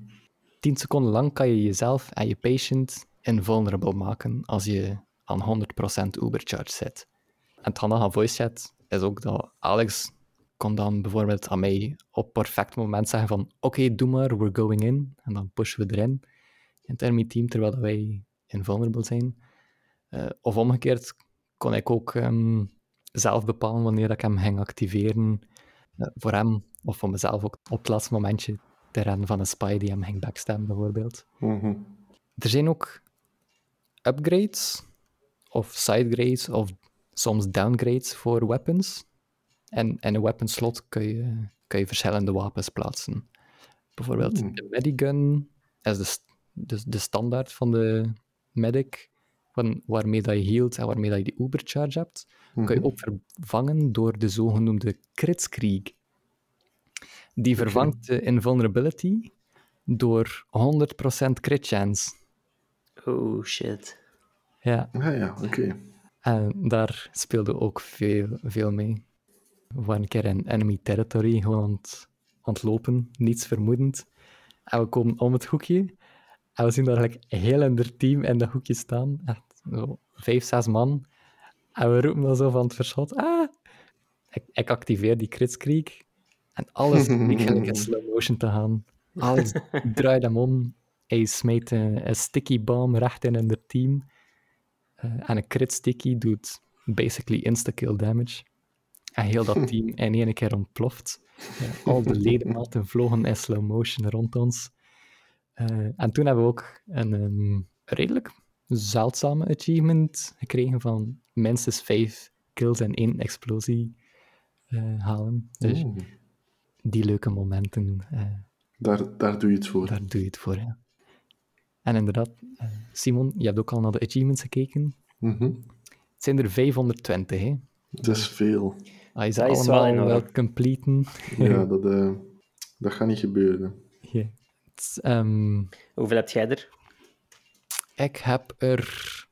S3: 10 seconden lang kan je jezelf en je patient invulnerable maken als je aan 100% Uber-charge zit. En het handige aan voice chat is ook dat Alex kon dan bijvoorbeeld aan mij op perfect moment zeggen van oké, doe maar, we're going in. En dan pushen we erin in enemy team, terwijl dat wij invulnerable zijn. Eh, of omgekeerd kon ik ook ehm, zelf bepalen wanneer ik hem ging activeren eh, voor hem, of voor mezelf ook op het laatste momentje te rennen van een spy die hem ging backstabben, bijvoorbeeld.
S2: Mhm.
S3: Er zijn ook upgrades, of sidegrades, of soms downgrades voor weapons. En in een weapon slot kun je, kun je verschillende wapens plaatsen. Bijvoorbeeld
S2: Hmm.
S3: de medigun is de, st- de, de standaard van de medic. van waarmee dat je healt en waarmee dat je die Ubercharge hebt, kan je
S2: Mhm.
S3: ook vervangen door de zogenoemde Kritzkrieg. Die vervangt de invulnerability door 100% crit chance.
S4: Oh shit.
S3: Ja,
S2: Ja, ja, oké.
S3: en daar speelde ook veel, veel mee. We waren een keer in enemy territory, gewoon aan het, aan het lopen, niets vermoedend. En we komen om het hoekje en we zien daar eigenlijk heel een team in dat hoekje staan. Echt zo vijf, zes man. En we roepen dan zo van het verschot. Ah! Ik, ik activeer die Kritzkrieg. En alles <laughs> gelijk in slow motion te gaan. Alles draait hem om. Hij smijt een, een sticky bomb recht in in het team. Eh, en een crit sticky doet basically insta-kill damage. En heel dat team <laughs> in één keer ontploft. Eh, al de ledematen vlogen in slow motion rond ons. Eh, en toen hebben we ook een ehm, redelijk zeldzame achievement gekregen van minstens vijf kills en één explosie eh, halen. Dus
S2: Oeh.
S3: die leuke momenten, eh,
S2: Daar, daar doe je het voor.
S3: daar doe je het voor. Ja. En inderdaad, Simon, je hebt ook al naar de achievements gekeken.
S2: Mhm.
S3: Het zijn er 520, hè?
S2: Het is veel.
S3: Ze
S4: Dat is wel
S3: allemaal wilt completen.
S2: Ja, <laughs> dat, eh, dat gaat niet gebeuren.
S3: Ja. Het ehm,
S4: Hoeveel heb jij er?
S3: ik heb er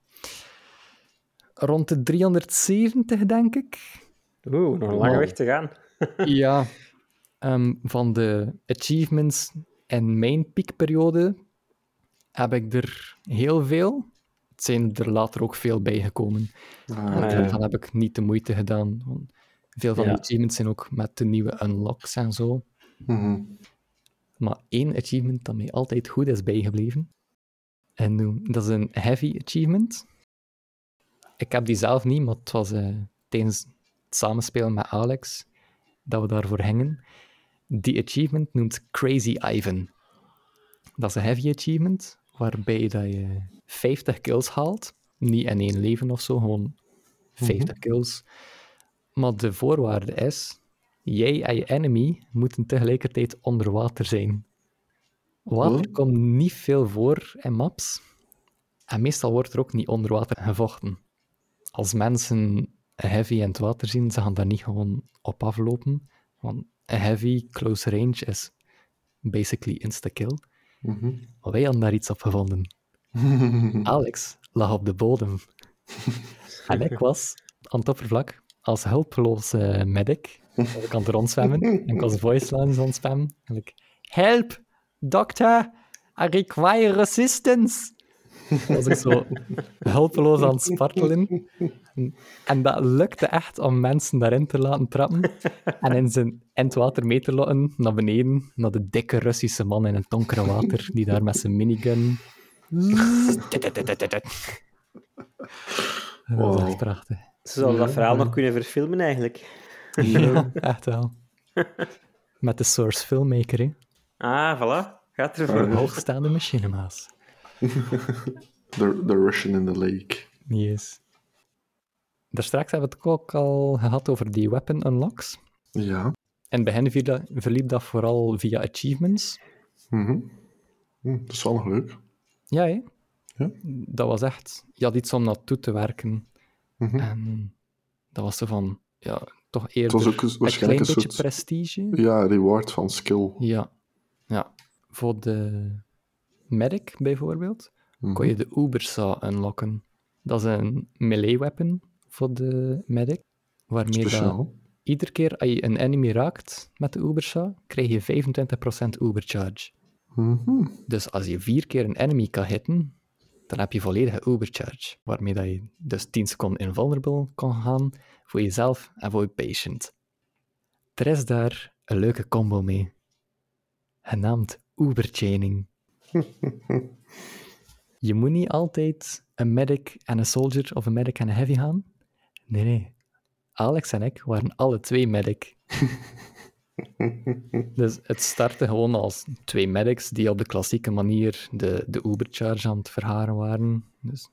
S3: rond de 370, denk ik.
S4: Oeh, nog een lange weg te gaan. <laughs>
S3: ja, ehm, van de achievements in mijn piekperiode heb ik er heel veel. Het zijn er later ook veel bijgekomen.
S2: Ah,
S4: ja.
S3: Dan heb ik niet de moeite gedaan. Veel van
S4: Ja.
S3: die achievements zijn ook met de nieuwe unlocks en zo.
S2: Mhm.
S3: Maar één achievement dat mij altijd goed is bijgebleven. En dat is een heavy achievement. Ik heb die zelf niet, maar het was eh, tijdens het samenspelen met Alex dat we daarvoor hingen. Die achievement noemt Crazy Ivan. Dat is een heavy achievement, waarbij dat je 50 kills haalt. Niet in één leven of zo, gewoon 50 kills. Maar de voorwaarde is, jij en je enemy moeten tegelijkertijd onder water zijn. Water
S2: Oh.
S3: komt niet veel voor in maps. En meestal wordt er ook niet onder water gevochten. Als mensen een heavy in het water zien, ze gaan daar niet gewoon op aflopen. Want een heavy close range is basically insta-kill.
S2: Mhm.
S3: Maar wij hadden daar iets op gevonden. <laughs> Alex lag op de bodem. en ik was aan het oppervlak als hulpeloze medic. <laughs> Ik aan het rondzwemmen en ik was voice lines aan het spammen. En ik, help, doctor, I require resistance. was ik zo hulpeloos aan het spartelen. En, dat lukte echt om mensen daarin te laten trappen en in, zijn, in het water mee te naar beneden, naar de dikke Russische man in het donkere water, die daar met zijn minigun... Dat was
S2: Wow.
S3: echt prachtig.
S4: Ze zouden dat verhaal nog kunnen verfilmen, eigenlijk.
S3: Ja, <laughs> echt wel. <laughs> Met de Source Filmmaker, hè.
S4: Ah, voilà. Gaat ervoor.
S3: Hoogstaande machinemaas. <laughs>
S2: The, the Russian in the lake.
S3: Yes. Daar straks hebben we het ook al gehad over die weapon unlocks.
S2: Ja.
S3: In het begin viel dat- verliep dat vooral via achievements.
S2: Mhm. Hm, dat is wel nog leuk.
S3: Ja, hè?
S2: Ja.
S3: Dat was echt... Je had iets om naartoe te werken.
S2: Mhm.
S3: En dat was zo van... Ja, toch
S2: Het
S3: eerder
S2: was ook een-
S3: een klein
S2: waarschijnlijk een
S3: beetje
S2: soort
S3: prestige.
S2: ja, reward van skill.
S3: Ja. Ja. Voor de medic, bijvoorbeeld,
S2: Mhm.
S3: kon je de Ubersaw unlocken. Dat is een melee weapon voor de medic, waarmee dat iedere keer als je een enemy raakt met de Ubersaw, krijg je 25% Ubercharge.
S2: Mhm.
S3: Dus als je vier keer een enemy kan hitten, dan heb je volledige Ubercharge, waarmee dat je dus 10 seconden invulnerable kan gaan voor jezelf en voor je patient. Er is daar een leuke combo mee, genaamd Uberchaining. <laughs> je moet niet altijd een medic en een soldier of een medic en een heavy gaan. Nee, nee. Alex en ik waren alle twee medic. <laughs> <laughs> Dus het startte gewoon als twee medics die op de klassieke manier de, de Ubercharge aan het verharen waren. Dus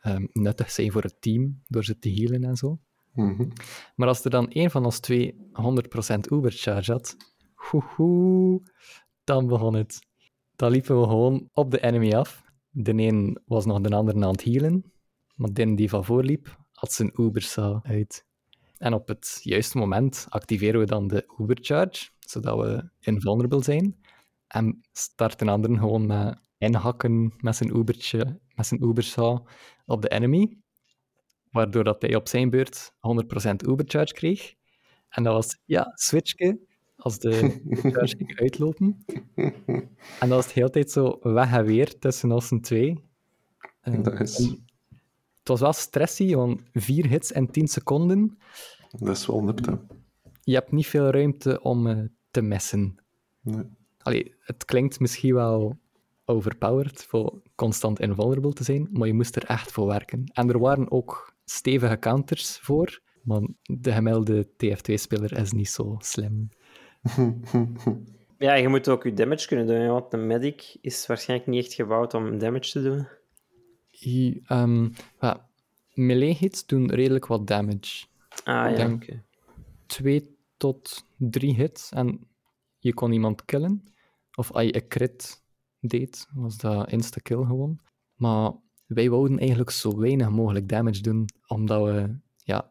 S3: ehm, nuttig zijn voor het team, door ze te healen en zo.
S2: Mhm.
S3: Maar als er dan één van ons twee 100% Ubercharge had, hoehoe, dan begon het. Dan liepen we gewoon op de enemy af. De een was nog de ander aan het healen. maar die die van voorliep, had zijn Ubersa uit. En op het juiste moment activeren we dan de Ubercharge, zodat we invulnerable zijn. En starten anderen gewoon met inhakken met zijn, Ubertje, met zijn Ubersa op de enemy. Waardoor dat hij op zijn beurt 100% Ubercharge kreeg. En dat was, ja, switchke, als de <laughs> Ubercharge ging uitlopen. En dat was het hele tijd zo weg en weer tussen ons twee. Eh,
S2: Nice.
S3: en het was wel stressy, want vier hits in 10 seconden.
S2: Dat is wel nipt, hè.
S3: Je hebt niet veel ruimte om eh, te missen.
S2: Nee.
S3: Allee, het klinkt misschien wel overpowered voor constant invulnerable te zijn, maar je moest er echt voor werken. En er waren ook stevige counters voor, maar de gemiddelde TF2-speler is niet zo slim. <laughs>
S4: Ja, je moet ook je damage kunnen doen, want een medic is waarschijnlijk niet echt gebouwd om damage te doen.
S3: Ja, melee hits doen redelijk wat damage.
S4: Ah ja, oké.
S3: Twee tot drie hits en je kon iemand killen. Of als je een crit deed, was dat insta-kill gewoon. Maar wij wouden eigenlijk zo weinig mogelijk damage doen, omdat we, ja,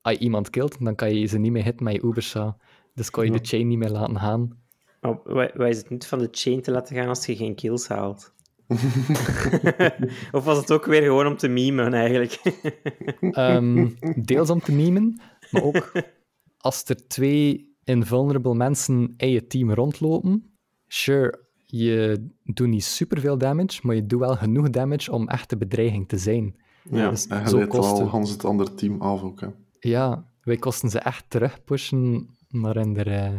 S3: als je iemand killt, dan kan je ze niet meer hitten met je Ubersa. Dus kan je
S2: Ja.
S3: de chain niet meer laten gaan.
S4: Maar wat wat is het nut van de chain te laten gaan als je geen kills haalt? <laughs> of was het ook weer gewoon om te memen, eigenlijk?
S3: Ehm, <laughs> deels om te memen, maar ook als er twee invulnerable mensen in je team rondlopen. Sure, je doet niet superveel damage, maar je doet wel genoeg damage om echt de bedreiging te zijn.
S2: Ja,
S3: dus
S2: en je
S3: zo
S2: leidt
S3: kost
S2: al
S3: het-
S2: Hans het andere team af ook, hè.
S3: Ja, wij kosten ze echt terugpushen naar hun, eh,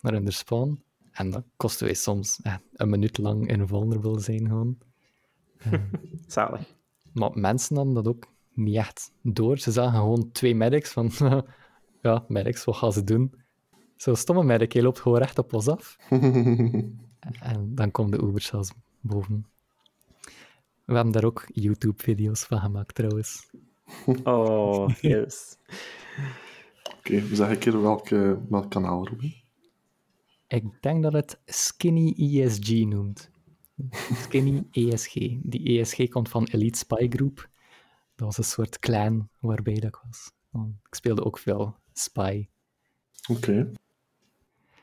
S3: naar hun der spawn. En dan kosten wij soms een minuut lang invulnerable zijn gewoon. <laughs>
S4: Zalig.
S3: Maar mensen hadden dat ook niet echt door. Ze zagen gewoon twee medics van... <laughs> ja, medics, wat gaan ze doen? Zo'n stomme medic, hij loopt gewoon recht op ons af. <laughs> en dan komt de Uber zelfs boven. We hebben daar ook YouTube-video's van gemaakt, trouwens.
S4: Oh, yes.
S2: Oké, we zeggen een keer welk, welk kanaal, Ruben.
S3: Ik denk dat het Skinny ESG noemt. Skinny ESG. Die ESG komt van Elite Spy Group. Dat was een soort clan waarbij dat ik was. Ik speelde ook veel Spy.
S2: Oké.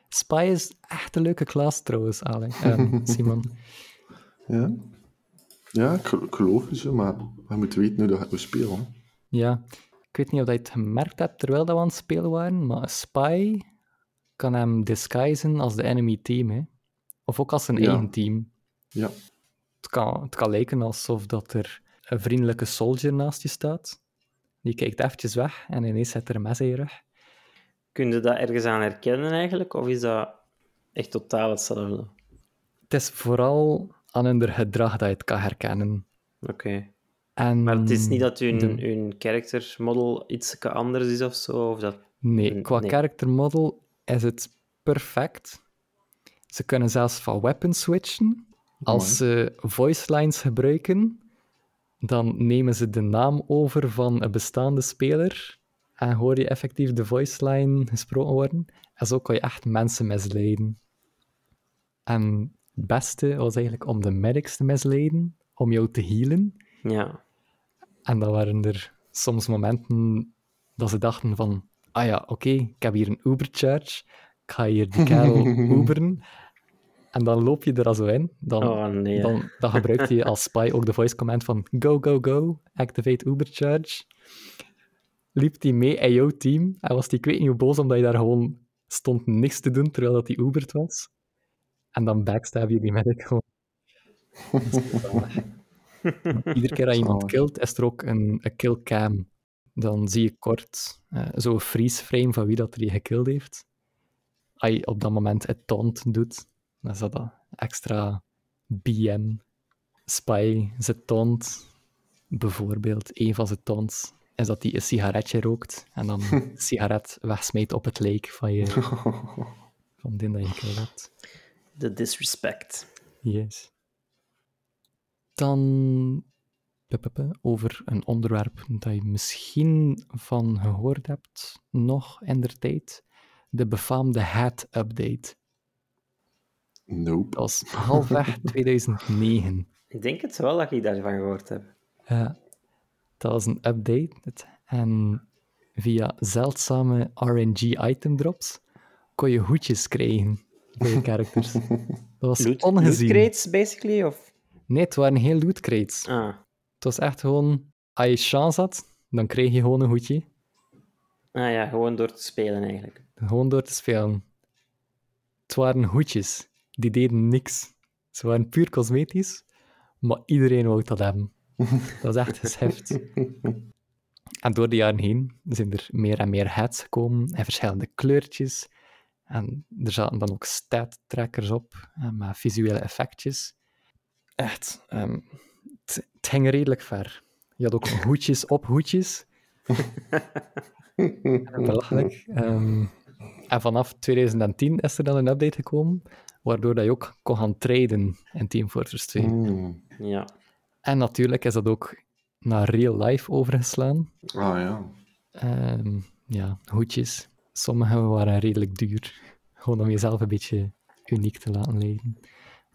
S3: Spy is echt een leuke klas trouwens, Alex. Ehm, <laughs> Simon.
S2: Ja. Ja, ik, ik geloof je zo, maar je moet weten hoe dat we spelen.
S3: Ja, ik weet niet of je het gemerkt hebt terwijl dat we aan het spelen waren, maar Spy kan hem disguisen als de enemy team. Hè? Of ook als zijn
S2: Ja.
S3: eigen team.
S2: Ja.
S3: Het kan, het kan lijken alsof dat er een vriendelijke soldier naast je staat. Die kijkt eventjes weg en ineens zet er een mes in je rug.
S4: Kun je dat ergens aan herkennen, eigenlijk? Of is dat echt totaal hetzelfde?
S3: Het is vooral aan hun gedrag dat je het kan herkennen.
S4: Oké.
S3: En
S4: Maar het is niet dat hun,
S3: de-
S4: hun character model iets anders is of zo? Of dat...
S3: Nee, qua
S4: nee.
S3: character model is het perfect. Ze kunnen zelfs van weapons switchen. Als ze voice lines gebruiken, dan nemen ze de naam over van een bestaande speler en hoor je effectief de voice line gesproken worden. En zo kan je echt mensen misleiden. En het beste was eigenlijk om de medics te misleiden, om jou te healen.
S4: Ja.
S3: En dan waren er soms momenten dat ze dachten van, ah ja, oké, ik heb hier een Ubercharge, ik ga hier die kerel <laughs> Uberen. En dan loop je er al zo in. Dan,
S4: Oh, nee.
S3: dan, dan gebruikt je als spy ook de voice command van go, go, go, activate Ubercharge. Liep die mee in jouw team en was die ik weet niet hoe boos omdat je daar gewoon stond niks te doen terwijl dat die Ubert was. En dan backstab je die medic gewoon. <laughs> Iedere keer dat je iemand killt, is er ook een, een kill cam. Dan zie je kort eh, zo'n freeze frame van wie dat er je gekild heeft. Als je op dat moment het taunt doet, dan is dat dat extra BM. Spy, ze taunt bijvoorbeeld, een van zijn taunts is dat hij een sigaretje rookt en dan <laughs> een sigaret wegsmijt op het lijk van je van die dat je gekild hebt.
S4: De disrespect.
S3: Yes. Dan over een onderwerp dat je misschien van gehoord hebt, nog in der tijd. De befaamde hat-update.
S2: Nope.
S3: Dat was halfweg 2009.
S4: Ik denk het wel dat ik daarvan gehoord heb.
S3: Ja. Dat was een update. En via zeldzame RNG-item drops kon je hoedjes krijgen voor je characters. Dat was
S4: Loot, loot
S3: ongezien.
S4: crates, basically? Of...
S3: Nee, het waren geen loot crates.
S4: Ah,
S3: Het was echt gewoon, als je chance had, dan kreeg je gewoon een hoedje.
S4: ah ja, gewoon door te spelen eigenlijk.
S3: Gewoon door te spelen. Het waren hoedjes. Die deden niks. Ze waren puur cosmetisch, maar iedereen wou dat hebben. <laughs> Dat was echt geschift. En door de jaren heen zijn er meer en meer hats gekomen in verschillende kleurtjes. En er zaten dan ook stat-trackers op, eh, met visuele effectjes. Echt, ehm, het, het ging redelijk ver. Je had ook <laughs> hoedjes op hoedjes. <laughs> Belachelijk. Ehm, en vanaf 2010 is er dan een update gekomen, waardoor dat je ook kon gaan traden in Team Fortress 2.
S2: Hmm.
S4: Ja.
S3: En natuurlijk is dat ook naar real life overgeslaan.
S2: Ah ja.
S3: Ehm, ja, hoedjes. Sommige waren redelijk duur. Gewoon om jezelf een beetje uniek te laten leven.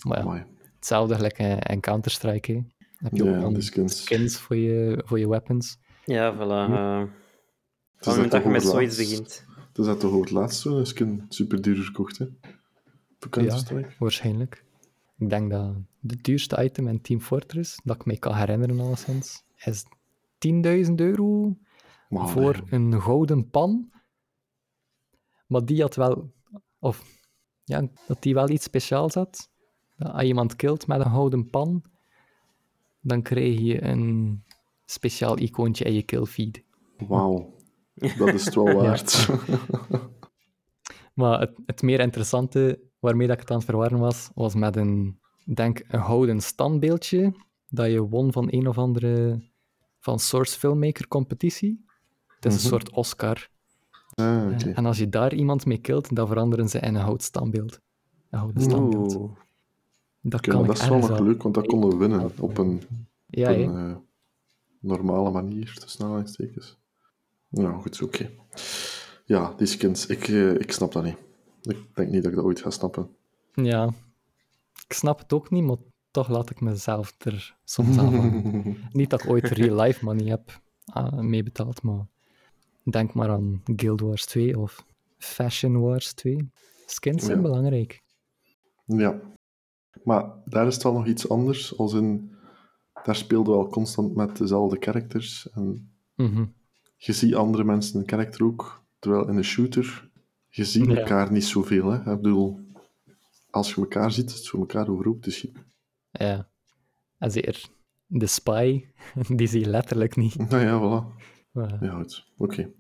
S3: Maar ja, hetzelfde gelijk in in Counter-Strike. Hè. Heb je
S2: Ja,
S3: ook
S2: ja,
S3: dan
S2: die skins.
S3: skins voor je, voor je weapons.
S4: Ja, voilà. eh
S2: Het is
S4: het moment
S2: dat
S4: je
S2: toch
S4: met zoiets begint.
S2: Het is dat toch over het laatst zo'n skin super duur verkocht, hè? Counter-Strike?
S3: Waarschijnlijk. Ik denk dat het duurste item in Team Fortress, dat ik me kan herinneren alleszins, is 10.000 euro
S2: Maar
S3: voor
S2: nee.
S3: een gouden pan. Maar die had wel... Of, ja, dat die wel iets speciaals had. Dat als je iemand kilt met een gouden pan, dan krijg je een speciaal icoontje in je killfeed.
S2: Wauw. Dat is het wel <laughs> waard.
S3: Maar het, het meer interessante waarmee dat ik het aan het verwarren was, was met een, denk, een gouden standbeeldje dat je won van een of andere van Source Filmmaker competitie. Het is een
S2: Mhm.
S3: soort Oscar.
S2: ah.
S3: En als je daar iemand mee kilt, dan veranderen ze in een hout standbeeld. Een houden standbeeld.
S4: Oeh.
S3: Dat kan
S2: maar dat is wel nog leuk, want dat konden we winnen op een,
S3: Ja,
S2: op een eh, normale manier, tussen aanhalingstekens. Nou, goed, oké. Ja, die skins, ik, eh, ik snap dat niet. Ik denk niet dat ik dat ooit ga snappen.
S3: ja. Ik snap het ook niet, maar toch laat ik mezelf er soms aan. <laughs> Niet dat ik ooit real life money heb uh, meebetaald, maar denk maar aan Guild Wars 2 of Fashion Wars 2. Skins zijn
S2: Ja.
S3: belangrijk.
S2: Ja. Maar daar is het wel nog iets anders, als in... Daar speelden we al constant met dezelfde characters. En
S3: Mhm.
S2: je ziet andere mensen een karakter ook, terwijl in een shooter, je ziet
S3: Ja.
S2: elkaar niet zoveel. Hè? Ik bedoel, als je elkaar ziet, is het voor elkaar overhoop te schieten.
S3: Ja. En zeker de spy, <laughs> die zie je letterlijk niet. <laughs>
S2: Nou ja, voilà. Ja, goed. Oké.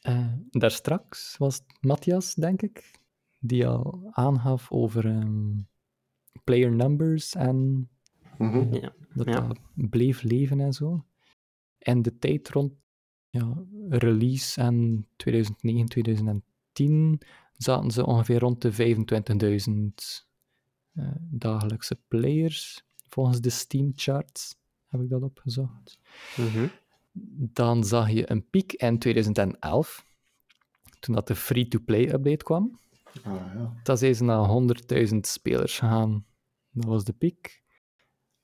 S3: eh, daar straks was het Matthias, denk ik, die al aangaf over ehm, player numbers en
S2: Mhm.
S4: Ja.
S3: dat
S4: Ja.
S3: dat bleef leven en zo. En de tijd rond ja, release en 2009, 2010 zaten ze ongeveer rond de 25.000 eh, dagelijkse players, volgens de Steam charts heb ik dat opgezocht.
S4: Mhm.
S3: Dan zag je een piek in 2011, toen dat de free-to-play update kwam.
S2: Ah, ja.
S3: Dat zijn ze naar 100.000 spelers gegaan. Dat was de piek.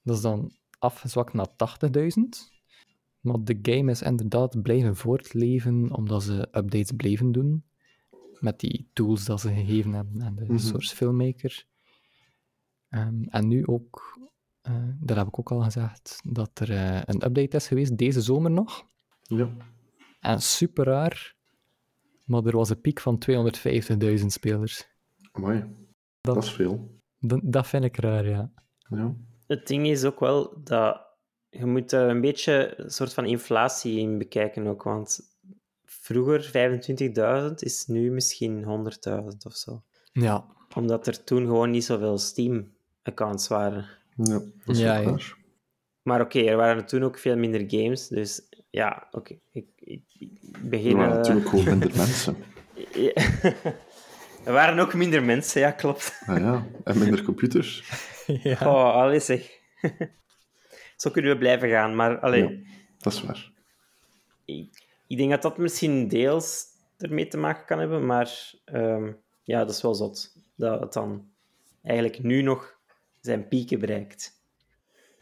S3: Dat is dan afgezwakt naar 80.000. Maar de game is inderdaad blijven voortleven, omdat ze updates bleven doen. Met die tools dat ze gegeven hebben aan de
S2: Mhm.
S3: Source Filmmaker. Ehm, en nu ook, eh, dat heb ik ook al gezegd, dat er eh, een update is geweest, deze zomer nog.
S2: Ja.
S3: En super raar, maar er was een piek van 250.000 spelers.
S2: Amai.
S3: Dat-
S2: Dat is veel.
S3: Dat, dat vind ik raar, ja.
S2: Ja.
S4: Het ding is ook wel dat je moet er een beetje een soort van inflatie in bekijken ook, want vroeger 25.000 is nu misschien 100.000 of zo.
S3: Ja,
S4: Omdat er toen gewoon niet zoveel Steam-accounts waren.
S2: Ja, dat is
S3: Ja.
S4: Maar oké, er waren toen ook veel minder games, dus ja, oké. Ik, ik, ik begin...
S2: Er waren
S4: eh,
S2: natuurlijk gewoon minder <laughs> mensen.
S4: ja. er waren ook minder mensen, ja, klopt.
S2: Ah ja, en minder computers. <laughs>
S3: ja.
S4: Oh, allee zeg. <laughs> Zo kunnen we blijven gaan, maar allee,
S2: Ja. Dat is waar.
S4: ik, ik denk dat dat misschien deels ermee te maken kan hebben, maar ehm, ja, dat is wel zot. Dat het dan eigenlijk nu nog zijn pieken bereikt.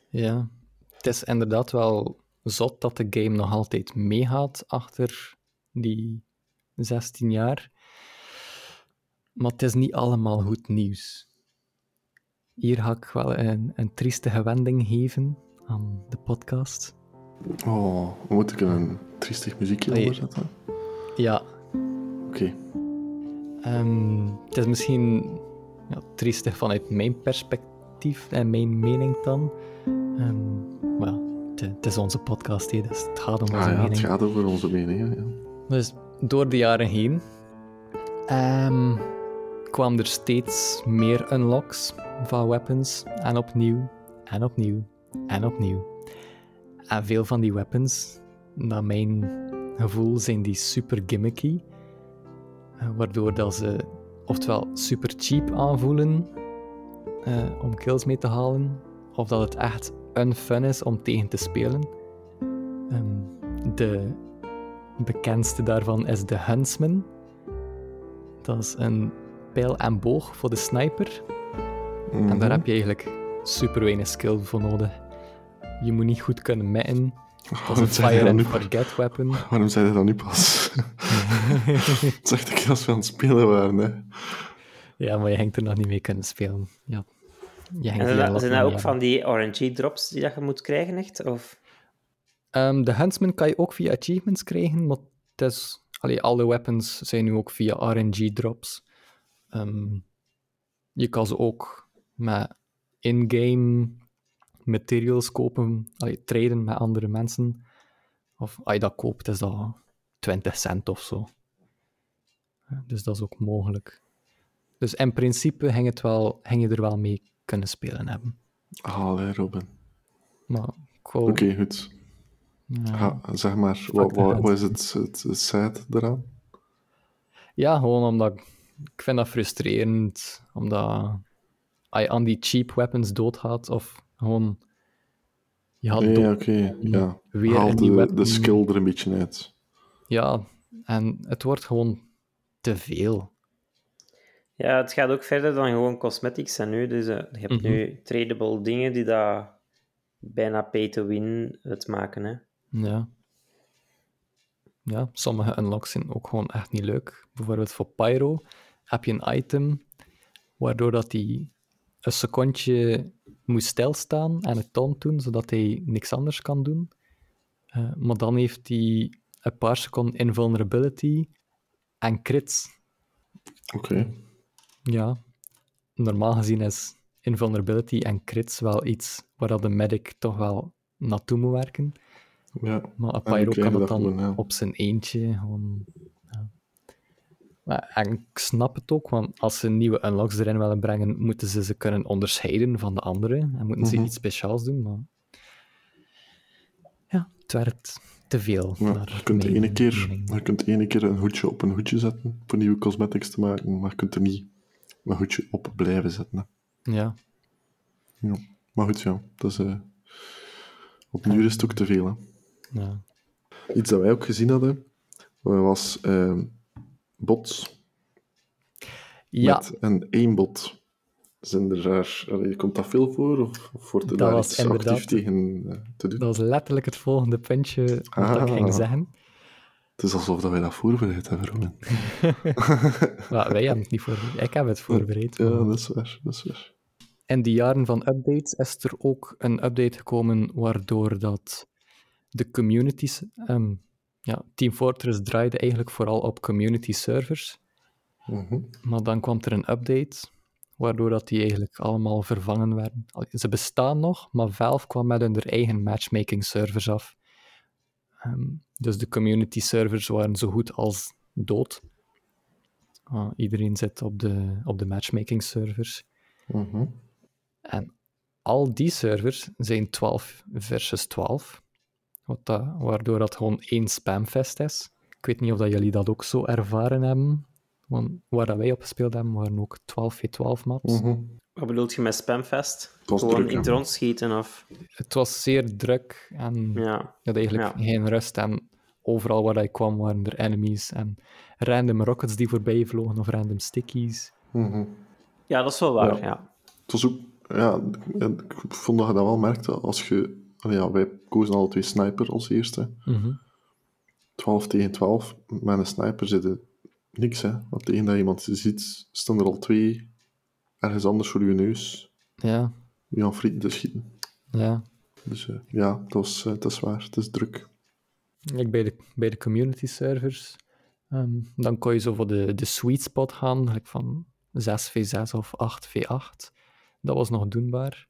S3: ja. Het is inderdaad wel zot dat de game nog altijd meegaat achter die 16 jaar. Maar het is niet allemaal goed nieuws. Hier ga ik wel een, een triestige wending geven aan de podcast.
S2: Oh, moet ik een triestig muziekje
S3: Nee.
S2: onder zetten?
S3: Ja,
S2: Oké.
S3: Ehm, het is misschien ja, triestig vanuit mijn perspectief en mijn mening dan. Ehm, maar ja, het, het is onze podcast, hè, dus het gaat om onze
S2: Ah ja, het
S3: mening.
S2: gaat over onze meningen. Ja.
S3: Dus door de jaren heen ehm, kwamen er steeds meer unlocks van weapons. En opnieuw, en opnieuw, en opnieuw. En veel van die weapons, naar mijn gevoel, zijn die super gimmicky. eh, Waardoor dat ze oftewel super cheap aanvoelen eh, om kills mee te halen, of dat het echt unfun is om tegen te spelen. Ehm, de bekendste daarvan is de Huntsman. Dat is een pijl en boog voor de sniper. En daar
S2: Mhm.
S3: heb je eigenlijk super weinig skill voor nodig. Je moet niet goed kunnen mitten. Dat is een fire and forget weapon. <laughs>
S2: Waarom zei je dat nu pas? Het is echt een keer als we aan het spelen waren. Hè.
S3: ja, maar je hangt er nog niet mee kunnen spelen. Ja.
S4: En zijn dat, ook van die RNG-drops die dat je moet krijgen, echt? Of...
S3: Ehm, de Huntsman kan je ook via achievements krijgen, maar het is, allee, alle weapons zijn nu ook via RNG-drops. Ehm, je kan ze ook met in-game materials kopen, allee, traden met andere mensen. Of als je dat koopt, is dat 20 cent of zo. Dus dat is ook mogelijk. Dus in principe ging, het wel, ging je er wel mee kunnen spelen hebben.
S2: Allee, Robin.
S3: Maar
S2: Oké, goed.
S3: ja.
S2: Zeg maar, wat, wat, is het, het, het sad eraan?
S3: Ja, gewoon omdat ik, ik vind dat frustrerend, omdat je aan die cheap weapons doodgaat, of gewoon je had
S2: Nee,
S3: dood-
S2: ja.
S3: weer
S2: Haal
S3: een nieuw
S2: de,
S3: weapon.
S2: de skill er een beetje uit.
S3: Ja, en het wordt gewoon te veel.
S4: Ja, het gaat ook verder dan gewoon cosmetics en nu. Dus eh, je hebt
S3: Mhm.
S4: nu tradable dingen die dat bijna pay-to-win het maken. Hè.
S3: Ja. Ja, sommige unlocks zijn ook gewoon echt niet leuk. Bijvoorbeeld voor Pyro heb je een item waardoor dat hij een secondje moet stilstaan en het taunt doen, zodat hij niks anders kan doen. Eh, maar dan heeft hij een paar seconden invulnerability en crits.
S2: Oké.
S3: Ja, normaal gezien is invulnerability en crits wel iets waar dat de medic toch wel naartoe moet werken.
S2: Ja.
S3: Maar
S2: En
S3: Pyro
S2: die krijgen
S3: kan het
S2: dat
S3: dan
S2: ja.
S3: op zijn eentje gewoon... Ja. Maar, en ik snap het ook, want als ze nieuwe unlocks erin willen brengen, moeten ze ze kunnen onderscheiden van de andere en moeten ze
S2: Mhm.
S3: iets speciaals doen, maar... Ja, het werd te veel.
S2: Ja, je, kunt ene keer, je kunt ene keer een hoedje op een hoedje zetten voor nieuwe cosmetics te maken, maar je kunt er niet een hoedje op blijven zetten. Hè.
S3: Ja,
S2: Ja. Maar goed, ja. Dat is, eh, opnieuw is het ook te veel. Hè.
S3: ja.
S2: Iets dat wij ook gezien hadden, was eh, bots
S3: ja
S2: met een aimbot. Zijn er daar, allee, komt dat veel voor? Of, of wordt er
S3: Dat
S2: daar iets actief tegen eh, te doen?
S3: dat was letterlijk het volgende puntje wat ik ging
S2: Ah.
S3: zeggen.
S2: Het is alsof dat wij dat voorbereid hebben, Robin. <laughs>
S3: Maar wij hebben het niet voorbereid. Ik heb het voorbereid.
S2: Ja, dat is waar. Dat is waar.
S3: In die jaren van updates is er ook een update gekomen waardoor dat de communities... ehm, ja, Team Fortress draaide eigenlijk vooral op community servers.
S2: Mhm.
S3: Maar dan kwam er een update waardoor dat die eigenlijk allemaal vervangen werden. Ze bestaan nog, maar Valve kwam met hun eigen matchmaking servers af. Ehm, dus de community servers waren zo goed als dood. Ah, iedereen zit op de, op de matchmaking servers.
S2: Mhm.
S3: En al die servers zijn 12 versus 12. Wat dat, waardoor dat gewoon één spamfest is. Ik weet niet of dat jullie dat ook zo ervaren hebben. Want waar dat wij op gespeeld hebben, waren ook 12v12 maps.
S2: Mhm.
S4: Wat bedoelt je met spamfest? Gewoon
S2: druk,
S4: in rond schieten of...
S3: Het was zeer druk en je
S4: Ja.
S3: had eigenlijk
S4: Ja.
S3: geen rust. En overal waar ik kwam waren er enemies en random rockets die voorbij vlogen of random stickies.
S2: Mhm.
S4: ja, dat is wel waar,
S2: Ja.
S4: ja.
S2: Het was ook, ja, ik vond dat je dat wel merkte als je ja, wij kozen alle twee sniper als eerste.
S3: Mhm.
S2: 12 tegen 12. Met een sniper zit er niks, hè. Want tegen dat je iemand ziet, staan er al twee ergens anders voor je neus.
S3: Ja,
S2: Je aan frieten te schieten.
S3: ja.
S2: Dus eh, ja, dat, was, eh, dat is waar. Het is druk.
S3: Ik bij de, bij de community servers, ehm, dan kon je zo voor de, de sweet spot gaan, like van 6v6 of 8v8. Dat was nog doenbaar.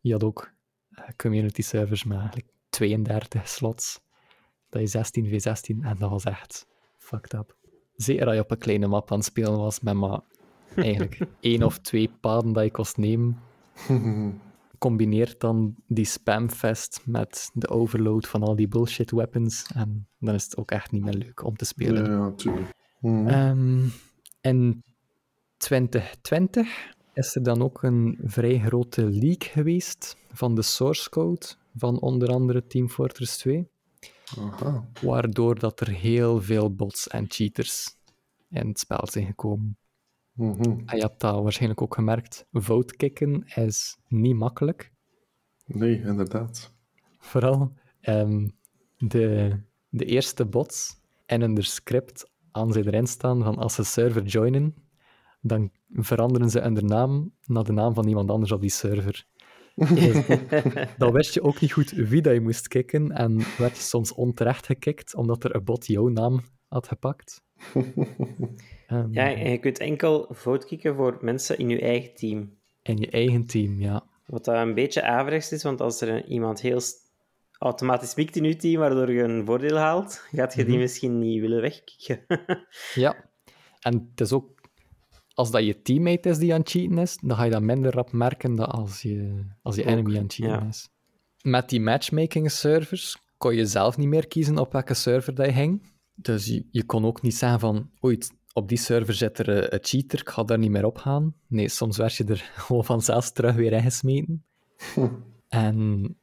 S3: Je had ook eh, community servers met eigenlijk 32 slots. Dat je 16 v 16 en dat was echt fucked up. Zeker als je op een kleine map aan het spelen was met maar eigenlijk <laughs> één of twee paden dat je kost nemen. <laughs> Combineert dan die spamfest met de overload van al die bullshit weapons. En dan is het ook echt niet meer leuk om te spelen.
S2: Ja, ja, tuurlijk. Mhm.
S3: Ehm, in 2020 is er dan ook een vrij grote leak geweest van de source code van onder andere Team Fortress 2,
S2: Aha.
S3: waardoor dat er heel veel bots en cheaters in het spel zijn gekomen.
S2: Mhm.
S3: En je hebt dat waarschijnlijk ook gemerkt, votekicken is niet makkelijk.
S2: Nee, inderdaad.
S3: Vooral ehm, de, de eerste bots en de script aan ze erin staan van als ze server joinen, dan veranderen ze hun naam naar de naam van iemand anders op die server. <laughs> Dan wist je ook niet goed wie dat je moest kicken en werd je soms onterecht gekikt omdat er een bot jouw naam had gepakt. <laughs>
S4: Ja, en je kunt enkel votekicken voor mensen in je eigen team.
S3: In je eigen team, ja.
S4: Wat een beetje averechts is, want als er iemand heel automatisch mikt in je team, waardoor je een voordeel haalt, gaat je die misschien niet willen wegkicken. <laughs>
S3: Ja. En het is ook, als dat je teammate is die aan het cheaten is, dan ga je dat minder rap merken dan als je, als je enemy aan het cheaten
S4: ja.
S3: is. Met die matchmaking servers kon je zelf niet meer kiezen op welke server dat je ging. Dus je, je kon ook niet zeggen van, oei, op die server zit er een cheater, ik ga daar niet meer op gaan. Nee, soms werd je er <laughs> gewoon vanzelf terug weer ingesmeten. <laughs> En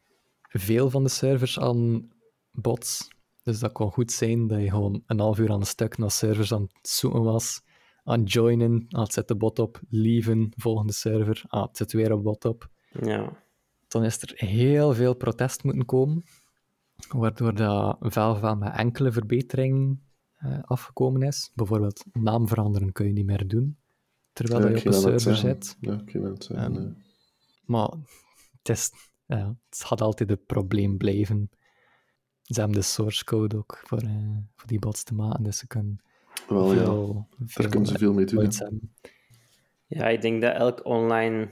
S3: veel van de servers aan bots. Dus dat kon goed zijn dat je gewoon een half uur aan een stuk naar servers aan het zoeken was. Aan joinen, ah, het zet de bot op, leaven, volgende server, ah, het zit weer een bot op.
S4: ja.
S3: Dan is er heel veel protest moeten komen, waardoor dat Valve wel met enkele verbeteringen eh, afgekomen is. Bijvoorbeeld naam veranderen kun je niet meer doen, terwijl
S2: Ja,
S3: je op een server zit.
S2: Ja, dat net zeggen, eh.
S3: Maar het, is, ja, het gaat altijd een probleem blijven. Ze hebben de source code ook voor, eh, voor die bots te maken, dus ze kunnen
S2: Wel ja,
S3: veel,
S2: daar kunnen ze veel mee doen.
S4: ja, ik denk dat elk online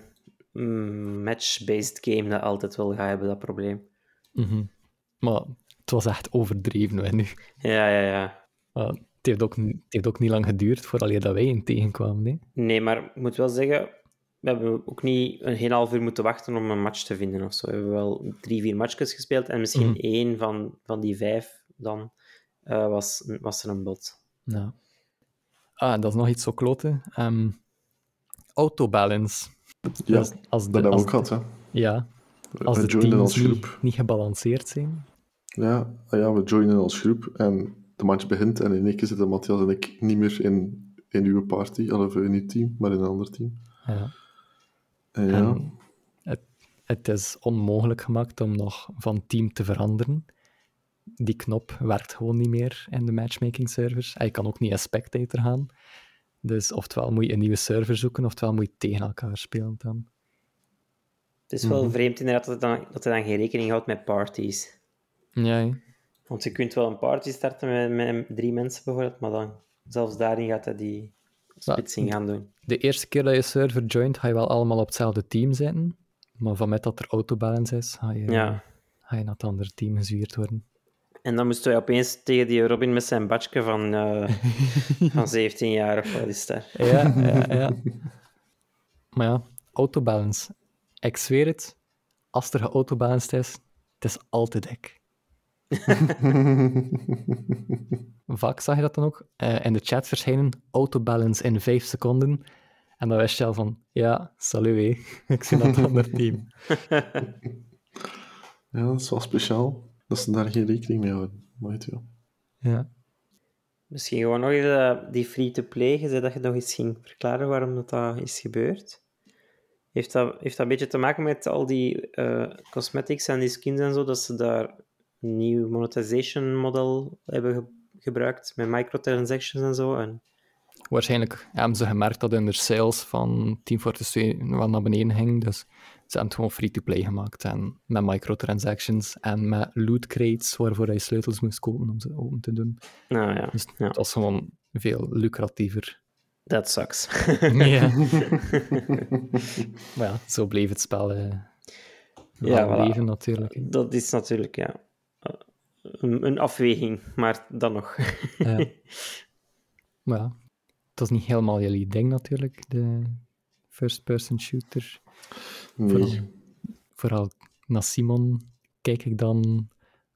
S4: mm, match-based game dat altijd wel gaat hebben, dat probleem.
S3: Mhm. Maar het was echt overdreven, hè, nu.
S4: Ja, ja, ja.
S3: Maar het, heeft ook, niet- het heeft ook niet lang geduurd voordat dat wij in tegenkwamen. Hè.
S4: Nee, maar ik moet wel zeggen, we hebben ook niet een heel half uur moeten wachten om een match te vinden of zo. We hebben wel drie, vier matchjes gespeeld en misschien
S3: Mhm.
S4: één van, van die vijf dan eh, was, was er een bot.
S3: Ja. Ah, dat is nog iets zo kloten. Ehm autobalance.
S2: Ja,
S3: als de,
S2: dat hebben we
S3: als
S2: ook gehad, hè.
S3: Ja, als
S2: we
S3: de
S2: joinen
S3: teams
S2: als groep.
S3: niet, niet gebalanceerd zijn.
S2: Ja, ah ja, we joinen als groep en de match begint en in één keer zitten Matthias en ik niet meer in, in uw party, of in uw team, maar in een ander team.
S3: Ja.
S2: En ja,
S3: En het, het is onmogelijk gemaakt om nog van team te veranderen. Die knop werkt gewoon niet meer in de matchmaking servers. En je kan ook niet als spectator gaan. Dus oftewel moet je een nieuwe server zoeken, oftewel moet je tegen elkaar spelen dan.
S4: Het is wel
S2: Mhm.
S4: vreemd inderdaad dat hij dan, dat hij dan geen rekening houdt met parties.
S3: Ja.
S4: Want je kunt wel een party starten met, met drie mensen bijvoorbeeld, maar dan zelfs daarin gaat hij die splitsing gaan doen.
S3: de eerste keer dat je server joint, ga je wel allemaal op hetzelfde team zitten. Maar van met dat er autobalance is, ga je,
S4: Ja.
S3: ga je naar het andere team gezwierd worden.
S4: En dan moesten wij opeens tegen die Robin met zijn badje van, eh, <laughs> van 17 jaar of wat is dat?
S3: Ja, ja, ja. Maar ja, autobalance. Ik zweer het, als er geautobalanced is, het is altijd ik. <laughs> Vaak zag je dat dan ook eh, in de chat verschijnen, autobalance in 5 seconden. En dan wist je al van, ja, salut, hé. <laughs> ik zit aan het andere team.
S2: ja, dat is wel speciaal dat ze daar geen rekening mee houden. Je wel.
S3: Ja.
S4: Misschien gewoon nog eens eh, die free-to-play, je zei dat je nog eens ging verklaren waarom dat, dat is gebeurd. Heeft dat, heeft dat een beetje te maken met al die eh, cosmetics en die skins en zo, dat ze daar een nieuw monetization model hebben ge- gebruikt met microtransactions en zo? En,
S3: Waarschijnlijk hebben ze gemerkt dat hun sales van Team Fortress 2 wel naar beneden ging. Dus ze hebben het gewoon free-to-play gemaakt. En met microtransactions en met loot crates waarvoor je sleutels moest kopen om ze open te doen.
S4: nou ja,
S3: Dus
S4: ja.
S3: het was gewoon veel lucratiever.
S4: that sucks. <laughs>
S3: Ja. <laughs> maar ja, zo bleef het spel eh
S4: Ja, voilà.
S3: leven natuurlijk.
S4: dat is natuurlijk, ja, een, een afweging, maar dan nog.
S3: Ja. <laughs> Maar ja, het was niet helemaal jullie ding natuurlijk, de first-person shooter. Vooral,
S2: Nee.
S3: vooral naar Simon kijk ik dan...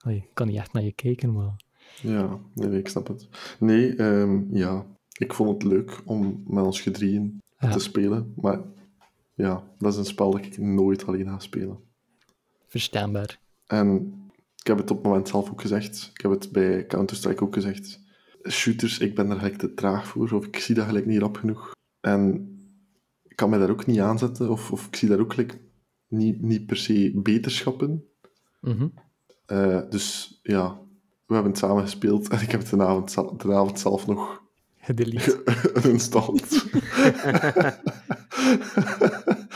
S3: Ik kan niet echt naar je kijken, maar...
S2: Ja, nee, ik snap het. Nee, ehm, ja, ik vond het leuk om met ons gedrieën
S3: Ja.
S2: te spelen. Maar ja, dat is een spel dat ik nooit alleen ga spelen.
S3: Verstaanbaar.
S2: En ik heb het op het moment zelf ook gezegd. Ik heb het bij Counter-Strike ook gezegd. Shooters, ik ben er gelijk te traag voor. Of ik zie dat gelijk niet rap genoeg. En ik kan mij daar ook niet aanzetten. Of, of ik zie daar ook gelijk niet, niet per se beterschappen. Eh, dus ja, we hebben het samen gespeeld. En ik heb het de avond, de avond zelf nog
S3: Gedelete. <laughs>
S2: geïnstalleerd.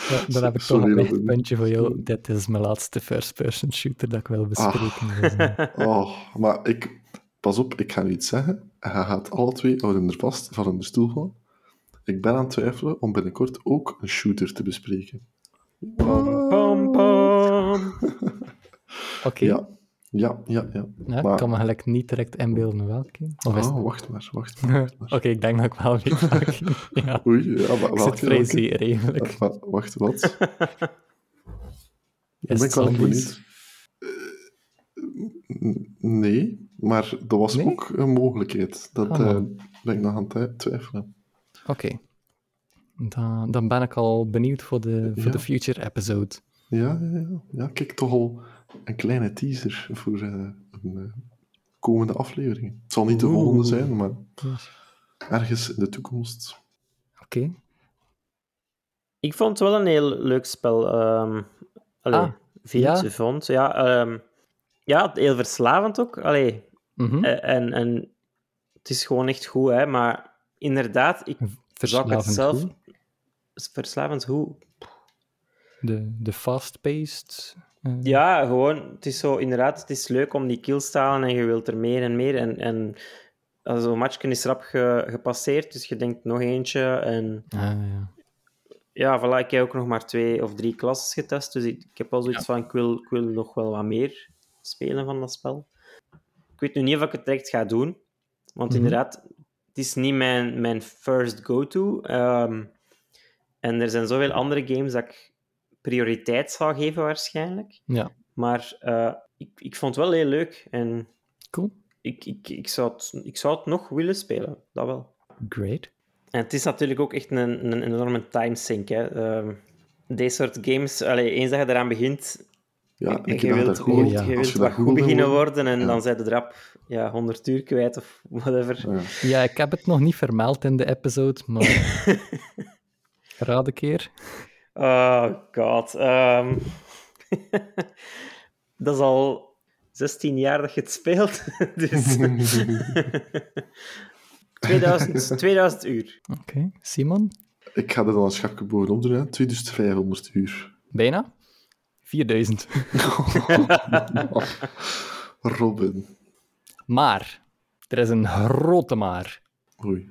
S3: Ja, dan heb ik toch een lichtpuntje voor jou. Dit is mijn laatste first-person shooter dat ik wil bespreken. Eh,
S2: Oh, maar ik... Pas op, ik ga nu iets zeggen. Hij gaat alle twee houden er vast van in de stoel vallen. Ik ben aan het twijfelen om binnenkort ook een shooter te bespreken.
S4: Pam, pam. <laughs>
S3: Oké,
S2: Ja, ja, ja, ja.
S3: Ja, ik
S2: maar-
S3: kan me gelijk niet direct inbeelden welke. Of is
S2: Oh, wacht <laughs> maar, wacht maar.
S3: Oké, ik denk dat ik wel weet welke. <laughs> ja,
S2: Oei, ja, wa-
S3: ik zit vrij zeer eigenlijk.
S2: Wacht, wat?
S3: Is
S2: ben
S3: het
S2: ik wel benieuwd. N- Nee, maar dat was
S3: Nee?
S2: ook een mogelijkheid. Dat
S3: Ah,
S2: eh, ben ik nog aan het twi- twijfelen.
S3: Oké. Dan, dan ben ik al benieuwd voor de, voor
S2: Ja.
S3: de future episode.
S2: Ja, ja, ja. ja, kijk, toch al een kleine teaser voor eh, een eh, komende aflevering. Het zal niet de
S3: Oeh.
S2: volgende zijn, maar ergens in de toekomst.
S3: Oké.
S4: Ik vond het wel een heel leuk spel. ehm allee,
S3: Ah, ja?
S4: vond. Ja, ehm, ja, heel verslavend ook. Allee,
S3: Mhm.
S4: eh, en, en het is gewoon echt goed, hè. Maar inderdaad, ik ik het
S3: Verslavend
S4: zelf... Verslavend hoe?
S3: De, de fast-paced. eh,
S4: Ja, gewoon, het is zo, inderdaad, het is leuk om die kills te halen en je wilt er meer en meer. En, en zo'n matchje is rap ge- gepasseerd, dus je denkt nog eentje. En
S3: Ah, ja.
S4: ja, voilà, ik heb ook nog maar twee of drie klasses getest, dus ik, ik heb wel zoiets van, ik wil, ik wil nog wel wat meer spelen van dat spel. Ik weet nu niet of ik het direct ga doen, want
S3: Mhm.
S4: inderdaad, het is niet mijn, mijn first go-to. Ehm, en er zijn zoveel andere games dat ik prioriteit zou geven waarschijnlijk.
S3: ja,
S4: Maar eh, ik, ik vond het wel heel leuk en
S3: cool.
S4: ik, ik, ik, zou het, ik zou het nog willen spelen, dat wel.
S3: Great.
S4: En het is natuurlijk ook echt een, een enorme timesink. Hè. Ehm, deze soort games, allee, eens dat je eraan begint,
S2: Ja, een
S4: je wilt, je
S2: goed,
S3: ja.
S4: je wilt wat
S2: goed
S4: goed beginnen
S2: worden,
S4: worden en
S2: ja.
S4: dan zijn de rap ja, 100 uur kwijt of whatever.
S2: Ja.
S3: Ja, ik heb het nog niet vermeld in de episode, maar... <laughs> Raad een keer.
S4: Oh god. ehm. <laughs> dat is al 16 jaar dat je het speelt. <laughs> dus 2000, 2000 uur.
S3: Oké, Simon?
S2: Ik ga er dan een schapje bovenop doen, hè. 2500 uur.
S3: Bijna? 4000. <laughs>
S2: Robin.
S3: Maar, er is een grote maar.
S2: Oei.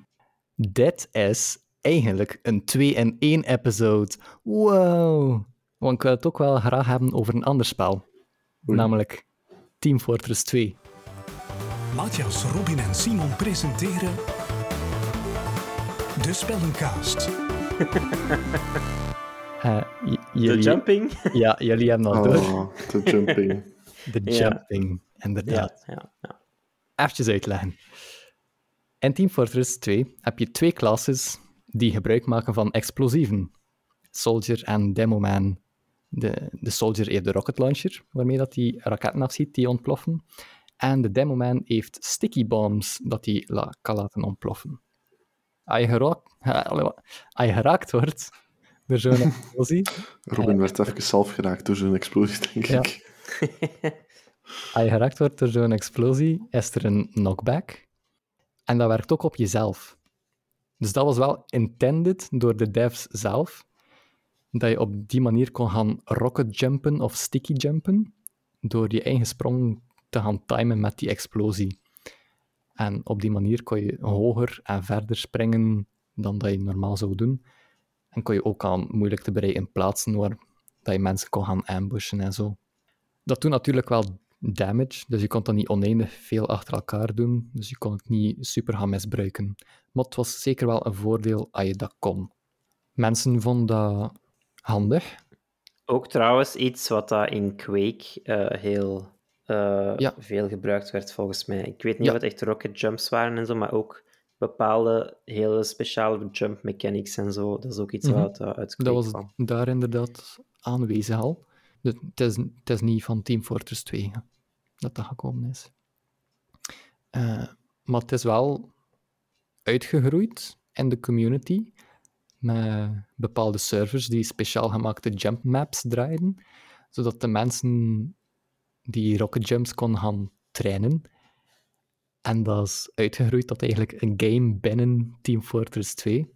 S3: Dit is eigenlijk een 2-in-1 episode. Wow. Want ik wil het ook wel graag hebben over een ander spel.
S2: Oei.
S3: Namelijk Team Fortress 2.
S1: Matthias, Robin en Simon presenteren... De Spellencast. <laughs>
S3: Eh,
S4: De jumping.
S3: Ja, jullie hebben door.
S2: Oh, de jumping. <laughs>
S3: De
S4: Ja.
S3: jumping, inderdaad.
S4: Ja, ja, ja.
S3: Even uitleggen. In Team Fortress 2 heb je twee classes die gebruik maken van explosieven. Soldier en Demoman. De, de Soldier heeft de rocket launcher, waarmee dat hij raketten afziet die ontploffen. En de Demoman heeft sticky bombs, dat hij la- kan laten ontploffen. Als je, geraakt, <laughs> als je geraakt wordt, door zo'n <laughs> explosie.
S2: Robin werd even zelf geraakt door zo'n explosie, denk
S3: Ja.
S2: ik. <laughs>
S3: Als je geraakt wordt door zo'n explosie, is er een knockback. En dat werkt ook op jezelf. Dus dat was wel intended door de devs zelf. Dat je op die manier kon gaan rocket jumpen of sticky jumpen. Door je eigen sprong te gaan timen met die explosie. En op die manier kon je hoger en verder springen dan dat je normaal zou doen. En kon je ook aan moeilijk te bereiken plaatsen waar dat je mensen kon gaan ambushen en zo. Dat doet natuurlijk wel damage, dus je kon dat niet oneindig veel achter elkaar doen, dus je kon het niet super gaan misbruiken. Maar het was zeker wel een voordeel als je dat kon. Mensen vonden dat handig.
S4: Ook trouwens iets wat dat in Quake eh, heel eh,
S3: Ja.
S4: veel gebruikt werd, volgens mij. Ik weet niet
S3: Ja.
S4: of het echt rocket jumps waren en zo, maar ook bepaalde hele speciale jump mechanics en zo. Dat is ook iets
S3: Mhm.
S4: wat uh, uit Quake
S3: Dat was daar inderdaad aanwezig al. Het, is, het is niet van Team Fortress 2 hè, dat dat gekomen is. Eh, maar het is wel uitgegroeid in de community met bepaalde servers die speciaal gemaakte jump maps draaiden, zodat de mensen die rocket jumps kon gaan trainen. En dat is uitgegroeid tot eigenlijk een game binnen Team Fortress 2,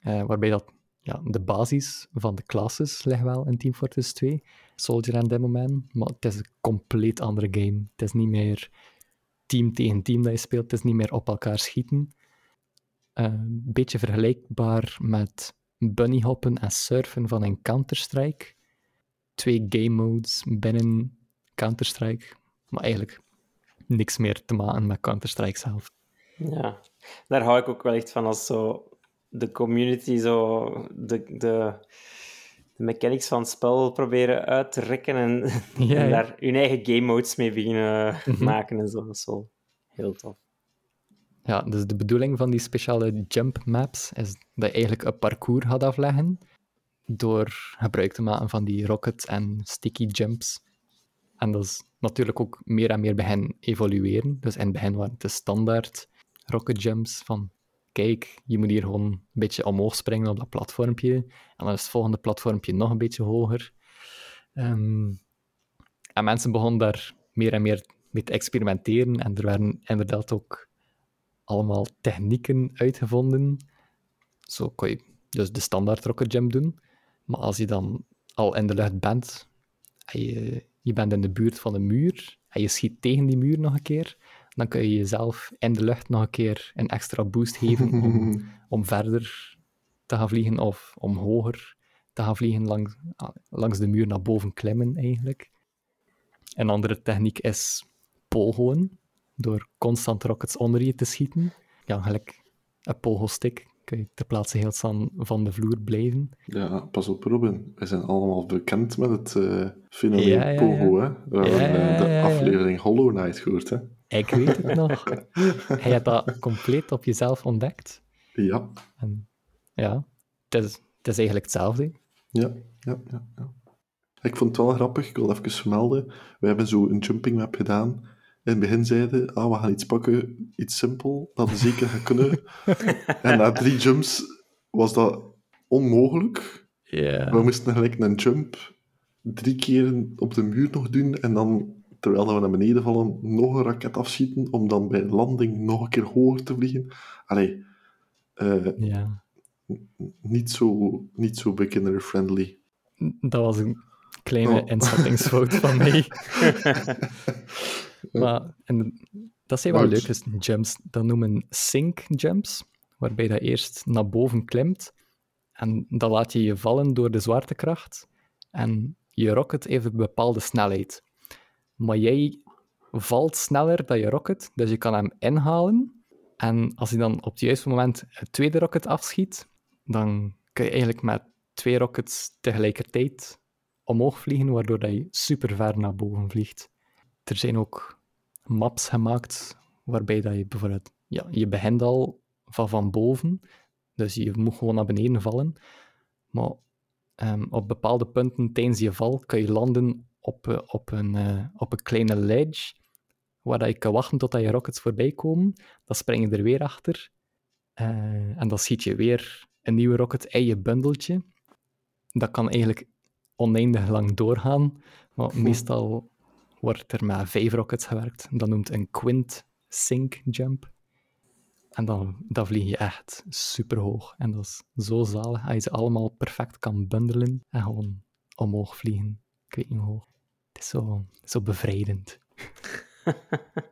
S3: eh, waarbij dat ja, de basis van de classes ligt wel in Team Fortress 2, Soldier en Demoman, maar het is een compleet andere game. Het is niet meer team tegen team dat je speelt, het is niet meer op elkaar schieten. Eh, Een beetje vergelijkbaar met bunnyhoppen en surfen van een Counter-Strike. Twee game modes binnen Counter-Strike, maar eigenlijk niks meer te maken met Counter-Strike zelf.
S4: Ja, daar hou ik ook wel echt van als zo de community zo de, de, de mechanics van het spel proberen uit te rekken en, <laughs>
S3: Ja,
S4: en
S3: ja.
S4: daar hun eigen game modes mee beginnen
S3: Mhm.
S4: maken en zo. Dat is wel heel tof.
S3: Ja, dus de bedoeling van die speciale jump maps is dat je eigenlijk een parcours gaat afleggen door gebruik te maken van die rocket en sticky jumps. En dat is natuurlijk ook meer en meer beginnen evolueren. Dus in het begin waren het de standaard rocket jumps van kijk, je moet hier gewoon een beetje omhoog springen op dat platformpje. En dan is het volgende platformpje nog een beetje hoger. Ehm, en mensen begonnen daar meer en meer mee te experimenteren. En er werden inderdaad ook allemaal technieken uitgevonden. Zo kon je dus de standaard rocket jump doen. Maar als je dan al in de lucht bent, en je, je bent in de buurt van een muur, en je schiet tegen die muur nog een keer, dan kun je jezelf in de lucht nog een keer een extra boost geven om, <laughs> om verder te gaan vliegen of om hoger te gaan vliegen langs, langs de muur naar boven klimmen eigenlijk. Een andere techniek is pogoen, door constant rockets onder je te schieten. Ja, gelijk een pogo-stick kun je ter plaatse heel snel van de vloer blijven.
S2: Ja, pas op Robin. We zijn allemaal bekend met het eh fenomeen
S3: Ja, ja.
S2: Pogo, hè. We hebben eh, de aflevering Hollow Knight gehoord, hè.
S3: Ik weet het nog. <laughs> Hij had dat compleet op jezelf ontdekt.
S2: Ja,
S3: En ja, het is, het is eigenlijk hetzelfde.
S2: ja, ja, ja, ja. Ik vond het wel grappig, ik wil even vermelden. We hebben zo een jumping map gedaan. In het begin zeiden, ah, we gaan iets pakken, iets simpel, dat we zeker gaan kunnen. <laughs> en na drie jumps was dat onmogelijk.
S3: Ja.
S2: We moesten gelijk een jump drie keer op de muur nog doen en dan, terwijl we naar beneden vallen, nog een raket afschieten om dan bij landing nog een keer hoger te vliegen. Allee, eh,
S3: ja.
S2: niet zo, niet zo beginner-friendly.
S3: Dat was een kleine
S2: Oh.
S3: inschattingsfout van mij. <laughs> maar en, dat zijn wel
S2: Maar-
S3: leuke jumps. Dat noemen sync jumps, waarbij je eerst naar boven klimt en dan laat je je vallen door de zwaartekracht en je rocket heeft een bepaalde snelheid. Maar jij valt sneller dan je rocket, dus je kan hem inhalen. En als je dan op het juiste moment het tweede rocket afschiet, dan kun je eigenlijk met twee rockets tegelijkertijd omhoog vliegen, waardoor dat je super ver naar boven vliegt. Er zijn ook maps gemaakt waarbij dat je bijvoorbeeld, ja, je begint al van van boven, dus je moet gewoon naar beneden vallen. Maar ehm, op bepaalde punten tijdens je val kun je landen op, eh, op, een, eh, op een kleine ledge, waar dat je kan wachten totdat je rockets voorbij komen. Dan spring je er weer achter. eh, en dan schiet je weer een nieuwe rocket in je bundeltje. dat kan eigenlijk oneindig lang doorgaan. Maar meestal wordt er met vijf rockets gewerkt. Dat noemt een quint sync jump. En dan, dan vlieg je echt super hoog. En dat is zo zalig als je ze allemaal perfect kan bundelen en gewoon omhoog vliegen. Ik weet niet hoe hoog. Het is zo, zo bevrijdend. <laughs>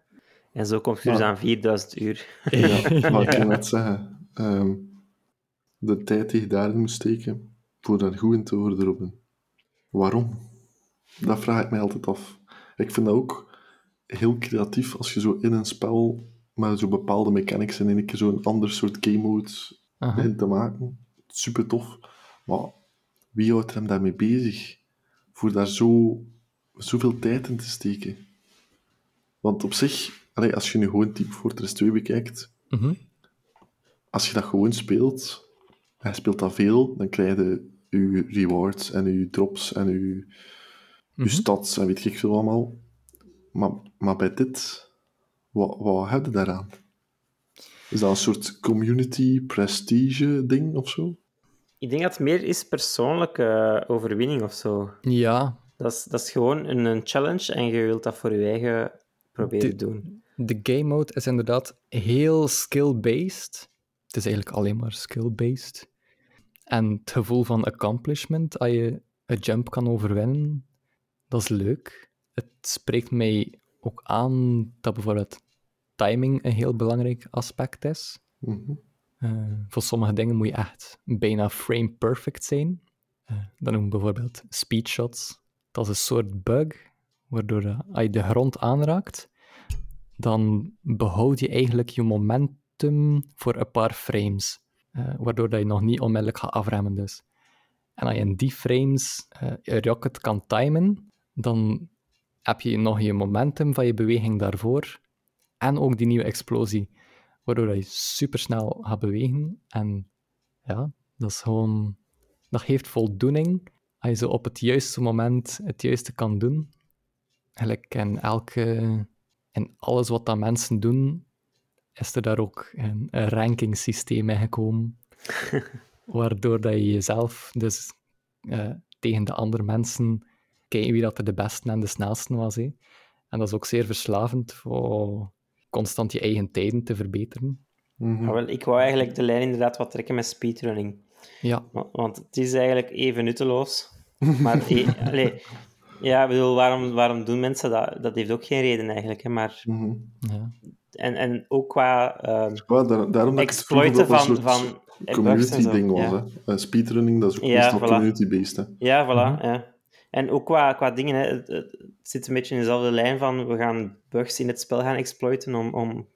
S4: En zo komt je dus aan 4000 uur.
S2: Ja, <laughs> maar ik kan net zeggen, ehm, de tijd die je daarin moet steken, voor daar goed in te worden, Robin. Waarom? Dat vraag ik mij altijd af. Ik vind dat ook heel creatief als je zo in een spel met zo bepaalde mechanics en in een keer zo'n ander soort game mode begint te maken. Super tof. Maar wie houdt er hem daarmee bezig? Voor daar zo, zoveel tijd in te steken. Want op zich, als je nu gewoon Team Fortress 2 bekijkt,
S3: Mhm.
S2: als je dat gewoon speelt, en je speelt dat veel, dan krijg je je rewards en je drops en je, je
S3: Mhm.
S2: stats en weet ik veel allemaal. Maar, maar bij dit, wat, wat heb je daaraan? Is dat een soort community prestige ding of zo?
S4: Ik denk dat het meer is persoonlijke overwinning of zo.
S3: Ja,
S4: Dat is, dat is gewoon een, een challenge en je wilt dat voor je eigen proberen
S3: De-
S4: doen.
S3: de game mode is inderdaad heel skill-based. Het is eigenlijk alleen maar skill-based. En het gevoel van accomplishment, als je een jump kan overwinnen, dat is leuk. Het spreekt mij ook aan dat bijvoorbeeld timing een heel belangrijk aspect is.
S2: Mhm.
S3: Eh, voor sommige dingen moet je echt bijna frame perfect zijn. Eh dat noemen we bijvoorbeeld speedshots. Dat is een soort bug, waardoor eh, als je de grond aanraakt, dan behoud je eigenlijk je momentum voor een paar frames, eh, waardoor dat je nog niet onmiddellijk gaat afremmen dus. En als je in die frames eh, je rocket kan timen, dan heb je nog je momentum van je beweging daarvoor en ook die nieuwe explosie waardoor dat je supersnel gaat bewegen. En ja, dat is gewoon... Dat geeft voldoening als je zo op het juiste moment het juiste kan doen. Gelijk in elke... In alles wat dat mensen doen, is er daar ook een, een rankingsysteem in gekomen. <laughs> waardoor dat je jezelf dus eh, tegen de andere mensen kijken wie dat er de beste en de snelste was. Hè. En dat is ook zeer verslavend voor constant je eigen tijden te verbeteren.
S2: Mhm.
S4: Maar wel, ik wou eigenlijk de lijn inderdaad wat trekken met speedrunning.
S3: Ja,
S4: Wa- Want het is eigenlijk even nutteloos. Maar <laughs> allee, ja, ik bedoel, waarom, waarom doen mensen dat? Dat heeft ook geen reden eigenlijk. Hè? Maar,
S2: Mhm.
S3: ja.
S4: En, en ook qua ehm,
S2: Ja, daar, daarom
S4: exploiten van,
S2: soort
S4: van bugs en
S2: community
S4: zo.
S2: ding was.
S4: Ja.
S2: Hè. Eh, speedrunning, dat is ook
S4: Ja,
S2: meestal
S4: voilà.
S2: community-based. Hè.
S4: Ja, voilà. Ja. En ook qua, qua dingen, hè, het, zit een beetje in dezelfde lijn van we gaan bugs in het spel gaan exploiten om, om,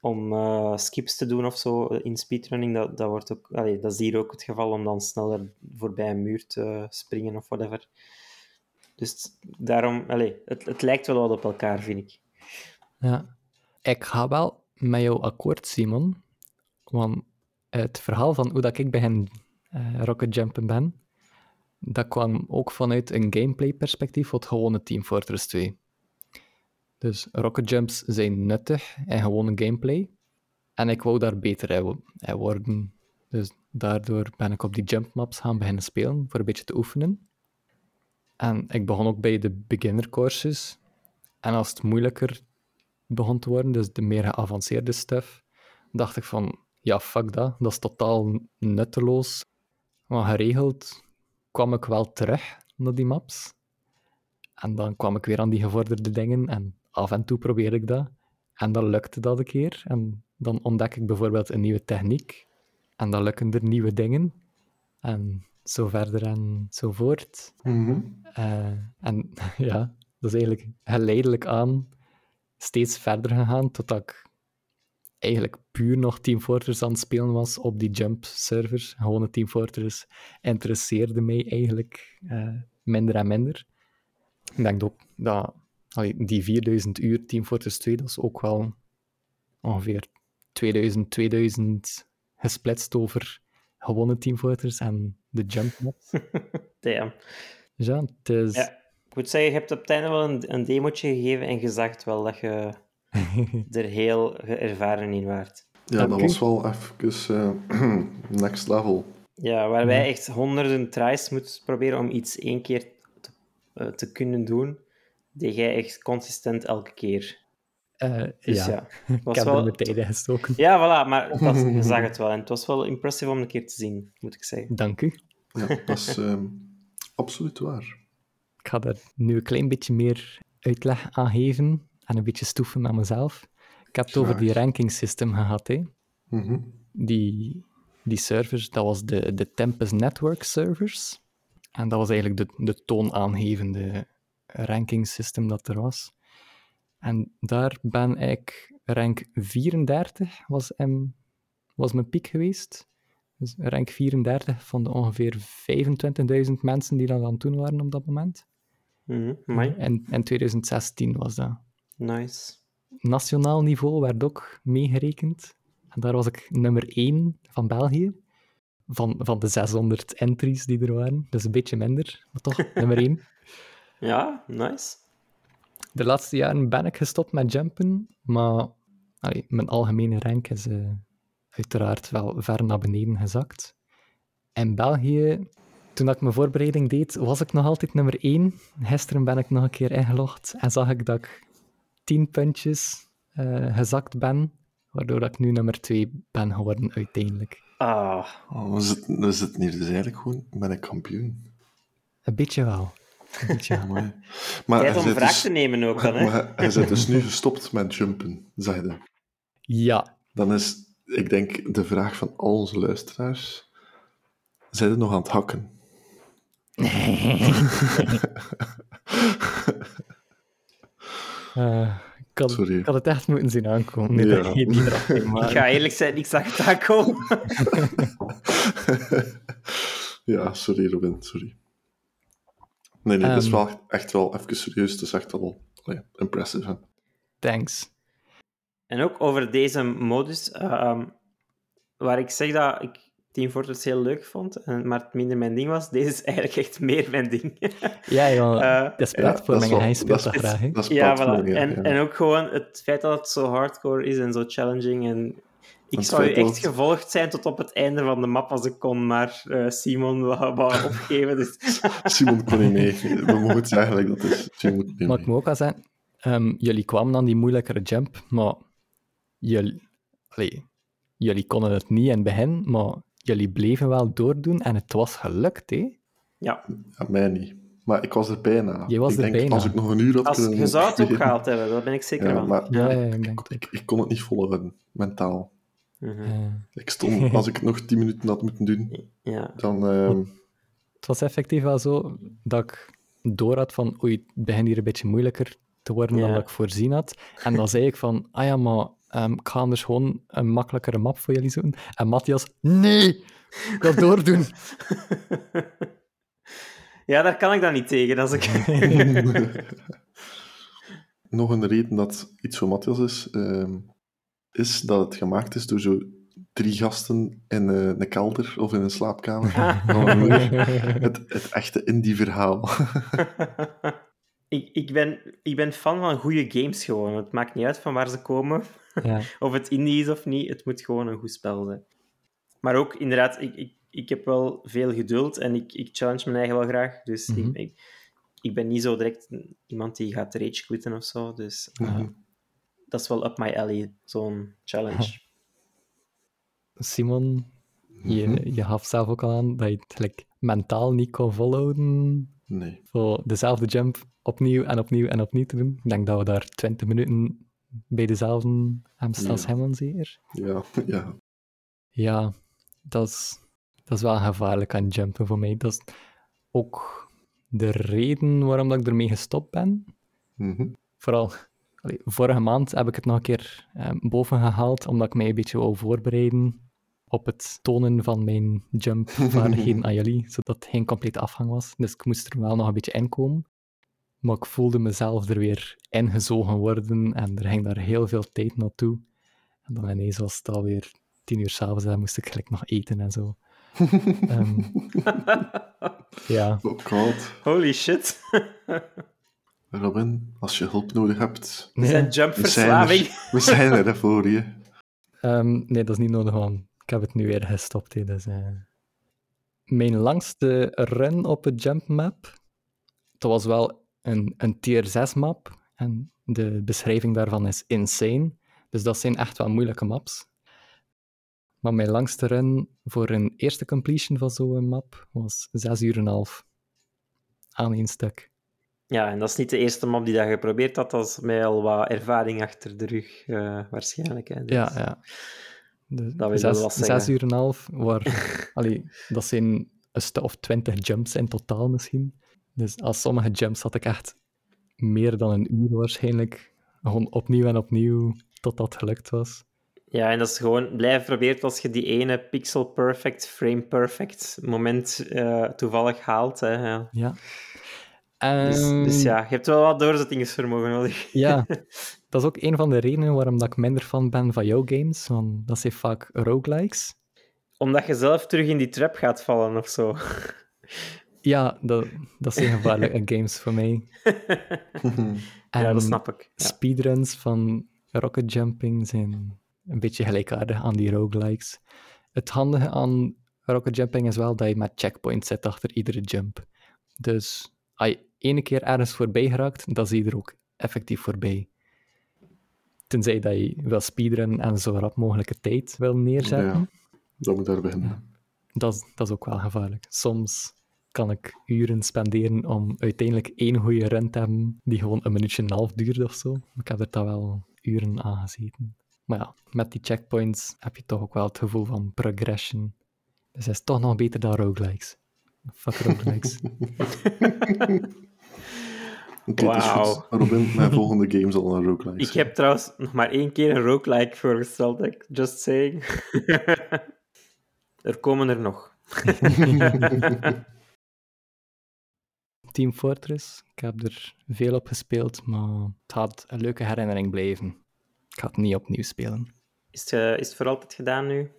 S4: om eh, skips te doen of zo in speedrunning. Dat, dat, wordt ook, allee, dat is hier ook het geval om dan sneller voorbij een muur te springen of whatever. Dus daarom, allee, het, het lijkt wel wat op elkaar, vind ik.
S3: ja. Ik ga wel met jou akkoord, Simon. Want het verhaal van hoe dat ik begin eh rocket jumpen ben, dat kwam ook vanuit een gameplay perspectief voor het gewone Team Fortress 2. Dus rocket jumps zijn nuttig in gewone gameplay. En ik wou daar beter in wo- in worden. Dus daardoor ben ik op die jump maps gaan beginnen spelen, voor een beetje te oefenen. En ik begon ook bij de beginner courses. En als het moeilijker begon te worden, dus de meer geavanceerde stuff, dacht ik van, ja, fuck dat, dat is totaal nutteloos. Maar geregeld kwam ik wel terug naar die maps. En dan kwam ik weer aan die gevorderde dingen en af en toe probeerde ik dat. En dan lukte dat een keer. En dan ontdek ik bijvoorbeeld een nieuwe techniek. En dan lukken er nieuwe dingen. En zo verder en zo voort.
S2: Mhm.
S3: Eh, en <laughs> ja, dat is eigenlijk geleidelijk aan steeds verder gegaan, totdat ik eigenlijk puur nog Team Fortress aan het spelen was op die jump servers. Gewone Team Fortress interesseerde mij eigenlijk eh, minder en minder. Ik denk ook dat allee, die 4000 uur Team Fortress 2, dat is ook wel ongeveer 2000, 2000 gesplitst over gewone Team Fortress en de jump maps. <laughs>
S4: Damn.
S3: Dus ja, het is...
S4: Ja. Ik moet zeggen, je hebt op het einde wel een, een demotje gegeven en gezegd wel dat je <laughs> er heel ervaren in waart.
S2: Ja, dat was wel even eh, <clears throat> next level.
S4: Ja, waar wij echt honderden tries moeten proberen om iets één keer te, eh, te kunnen doen, deed jij echt consistent elke keer.
S3: Eh,
S4: Dus
S3: ja,
S4: ja, <laughs>
S3: ik
S4: was
S3: heb
S4: wel-
S3: er in gestoken.
S4: Ja, voilà, maar <laughs> dat, je zag het wel. En het was wel impressive om een keer te zien, moet ik zeggen.
S3: Dank u.
S2: Ja, dat is ehm, absoluut waar.
S3: Ik ga daar nu een klein beetje meer uitleg aan geven en een beetje stoeven met mezelf. Ik heb het over die ranking system gehad. Hè.
S2: Mhm.
S3: Die, die servers, dat was de, de Tempest Network servers. En dat was eigenlijk de, de toonaangevende ranking system dat er was. En daar ben ik rank 34, was, hem, was mijn piek geweest. Dus rank 34 van de ongeveer 25.000 mensen die dat aan het doen waren op dat moment.
S4: Amai.
S3: En in 2016 was dat.
S4: Nice.
S3: Nationaal niveau werd ook meegerekend. En daar was ik nummer 1 van België. Van, van de 600 entries die er waren. Dus een beetje minder, maar toch <laughs> nummer 1.
S4: Ja, nice.
S3: De laatste jaren ben ik gestopt met jumpen, maar allee, mijn algemene rank is eh, uiteraard wel ver naar beneden gezakt. In België, toen ik mijn voorbereiding deed, was ik nog altijd nummer 1. Gisteren ben ik nog een keer ingelogd en zag ik dat ik 10 puntjes eh, gezakt ben, waardoor ik nu nummer 2 ben geworden uiteindelijk.
S4: Ah,
S2: Oh, we, zitten, we zitten hier dus eigenlijk gewoon met een kampioen.
S3: Een beetje wel. Een beetje wel. <laughs>
S2: Mooi. Maar
S4: tijd om
S2: zit
S4: wraak
S2: dus,
S4: te nemen ook dan, <laughs> hè?
S2: maar hij zit dus nu gestopt met jumpen, zeg je.
S3: Ja,
S2: Dan is, ik denk, de vraag van al onze luisteraars... Zijn er nog aan het hakken? <laughs>
S3: eh, ik, had,
S2: Sorry.
S3: ik had het echt moeten zien aankomen. Nee,
S2: Ja.
S3: dat ging niet eraf, <laughs>
S4: Ik
S3: maar...
S4: ga eerlijk zijn, ik zag het aankomen. <laughs>
S2: ja, sorry Robin, sorry. Nee, nee, dat is
S3: Ehm.
S2: wel echt wel even serieus. Het is echt wel allee, impressive. Hè?
S3: Thanks.
S4: En ook over deze modus, ehm, waar ik zeg dat ik Team Fortress heel leuk vond, en, maar het minder mijn ding was, <laughs> deze is eigenlijk echt meer mijn ding. <laughs>
S3: Ja, ja.
S4: Eh,
S3: dat is platforming en hij
S2: wel-
S3: speelt
S2: dat is-
S3: graag.
S2: Dat is
S4: ja, voilà.
S2: ja,
S4: En,
S2: ja.
S4: en ook gewoon het feit dat het zo hardcore is en zo challenging. En ik zou je echt
S2: dat-
S4: gevolgd zijn tot op het einde van de map als ik kon, maar eh, Simon wou, wou <laughs> opgeven. Dus...
S2: Simon kon niet mee. We mogen het zeggen like dat is. Simon kon niet
S3: Maar ik moet ook al zeggen, ehm, jullie kwamen aan die moeilijkere jump, maar jullie, allee, jullie konden het niet in het begin, maar jullie bleven wel doordoen en het was gelukt, hè?
S4: Ja,
S2: Ja, mij niet. Maar ik was er bijna.
S3: Je was
S2: ik
S3: er
S2: denk,
S3: bijna.
S2: Als ik nog een uur had
S4: als,
S2: kunnen...
S4: je zou het
S2: spelen-
S4: opgehaald hebben, daar ben ik zeker
S2: Ja,
S4: van.
S2: maar
S3: Ja,
S4: Ja.
S3: ja, ik
S2: ik,
S3: ook.
S2: ik kon het niet volhouden, mentaal.
S4: Mhm.
S2: Ik stond, als ik nog tien minuten had moeten doen,
S4: ja.
S2: dan... ehm,
S3: het was effectief wel zo dat ik door had van, oei, het begint hier een beetje moeilijker te worden dan dat ik voorzien had. En dan <laughs> zei ik van, ah ja, maar ehm, ik ga anders gewoon een makkelijkere map voor jullie zoeken. En Matthias, nee, ik wil doordoen. <laughs>
S4: ja, daar kan ik dan niet tegen. Als ik... <laughs>
S2: nog een reden dat iets voor Matthias is, ehm, is dat het gemaakt is door zo drie gasten in eh, een kelder of in een slaapkamer. <laughs> Het, het echte indie-verhaal.
S4: ik, ik, ben, ik ben fan van goede games gewoon. Het maakt niet uit van waar ze komen.
S3: Ja. <laughs>
S4: Of het indie is of niet, het moet gewoon een goed spel zijn. Maar ook, inderdaad, ik, ik, ik heb wel veel geduld en ik, ik challenge mijn eigen wel graag. Dus
S3: Mhm.
S4: ik, ik, ik ben niet zo direct iemand die gaat rage quitten of zo. Dus
S2: Mhm.
S4: dat is wel up my alley, zo'n challenge. <laughs>
S3: Simon, je,
S2: Mhm.
S3: je gaf zelf ook al aan dat je het mentaal niet kon volhouden
S2: Nee.
S3: voor dezelfde jump opnieuw en opnieuw en opnieuw te doen. Ik denk dat we daar 20 minuten bij dezelfde staan
S2: Ja.
S3: Simon zeker.
S2: Ja, <laughs> ja.
S3: Ja, dat is, dat is wel gevaarlijk aan jumpen voor mij. Dat is ook de reden waarom dat ik ermee gestopt ben.
S2: Mhm.
S3: Vooral, allee, vorige maand heb ik het nog een keer eh, boven gehaald, omdat ik mij een beetje wou voorbereiden op het tonen van mijn jumpvaardigheden <laughs> aan jullie, zodat het geen complete afgang was. Dus ik moest er wel nog een beetje in komen. Maar ik voelde mezelf er weer ingezogen worden en er ging daar heel veel tijd naartoe. En dan ineens was het alweer tien uur s'avonds en dan moest ik gelijk nog eten en zo. <laughs> Ehm, ja,
S2: Oh god.
S4: Holy shit.
S2: Robin, als je hulp nodig hebt,
S4: We zijn
S3: nee,
S4: jumpverslaving.
S2: we zijn er, we zijn er hè, voor je.
S3: ehm, nee, dat is niet nodig, want ik heb het nu weer gestopt. dus, eh, Mijn langste run op een jump map, dat was wel een, een tier 6 map. En de beschrijving daarvan is insane. Dus dat zijn echt wel moeilijke maps. Maar mijn langste run voor een eerste completion van zo'n map was 6 uur en een half. Aan één stuk.
S4: Ja, en dat is niet de eerste map die dat je geprobeerd had. Dat is mij al wat ervaring achter de rug, eh, waarschijnlijk. Hè. Dus-
S3: Ja, ja. De,
S4: Dat
S3: zes,
S4: wel wat zeggen.
S3: zes uur en een half, waar, <laughs> allee, dat zijn een stuk of twintig jumps in totaal misschien. Dus als sommige jumps had ik echt meer dan een uur waarschijnlijk. Gewoon opnieuw en opnieuw, tot dat gelukt was.
S4: Ja, en dat is gewoon blijven proberen als je die ene pixel perfect, frame perfect moment eh, toevallig haalt. Hè. Ja.
S3: Ja.
S4: Dus,
S3: Ehm,
S4: dus ja, je hebt wel wat doorzettingsvermogen nodig.
S3: Ja, <laughs> dat is ook een van de redenen waarom dat ik minder fan ben van jouw games, want dat zijn vaak roguelikes.
S4: Omdat je zelf terug in die trap gaat vallen of zo.
S3: Ja, dat, dat zijn gevaarlijke <laughs> games voor mij. <laughs>
S4: ja, dat snap ik. Ja.
S3: Speedruns van rocket jumping zijn een beetje gelijkaardig aan die roguelikes. Het handige aan rocket jumping is wel dat je met checkpoints zit achter iedere jump. Dus als je ene keer ergens voorbij geraakt, dan zie je er ook effectief voorbij. Tenzij dat je wil speedrunnen en zo rap mogelijke tijd wil neerzetten.
S2: Ja, dat moet daar beginnen.
S3: Dat, dat is ook wel gevaarlijk. Soms kan ik uren spenderen om uiteindelijk één goede run te hebben die gewoon een minuutje en een half duurt of zo. Ik heb er toch wel uren aan gezeten. Maar ja, met die checkpoints heb je toch ook wel het gevoel van progression. Dus het is toch nog beter dan roguelikes. Fuck roguelikes. <laughs>
S4: Wauw.
S2: goed. Robin, mijn volgende game zal een roguelike
S4: Ik heb trouwens nog maar één keer een roguelike voorgesteld, just saying. <laughs> er komen er nog. <laughs>
S3: Team Fortress, ik heb er veel op gespeeld, maar het gaat een leuke herinnering blijven. Ik ga het niet opnieuw spelen.
S4: Is het, eh, is het voor altijd gedaan nu?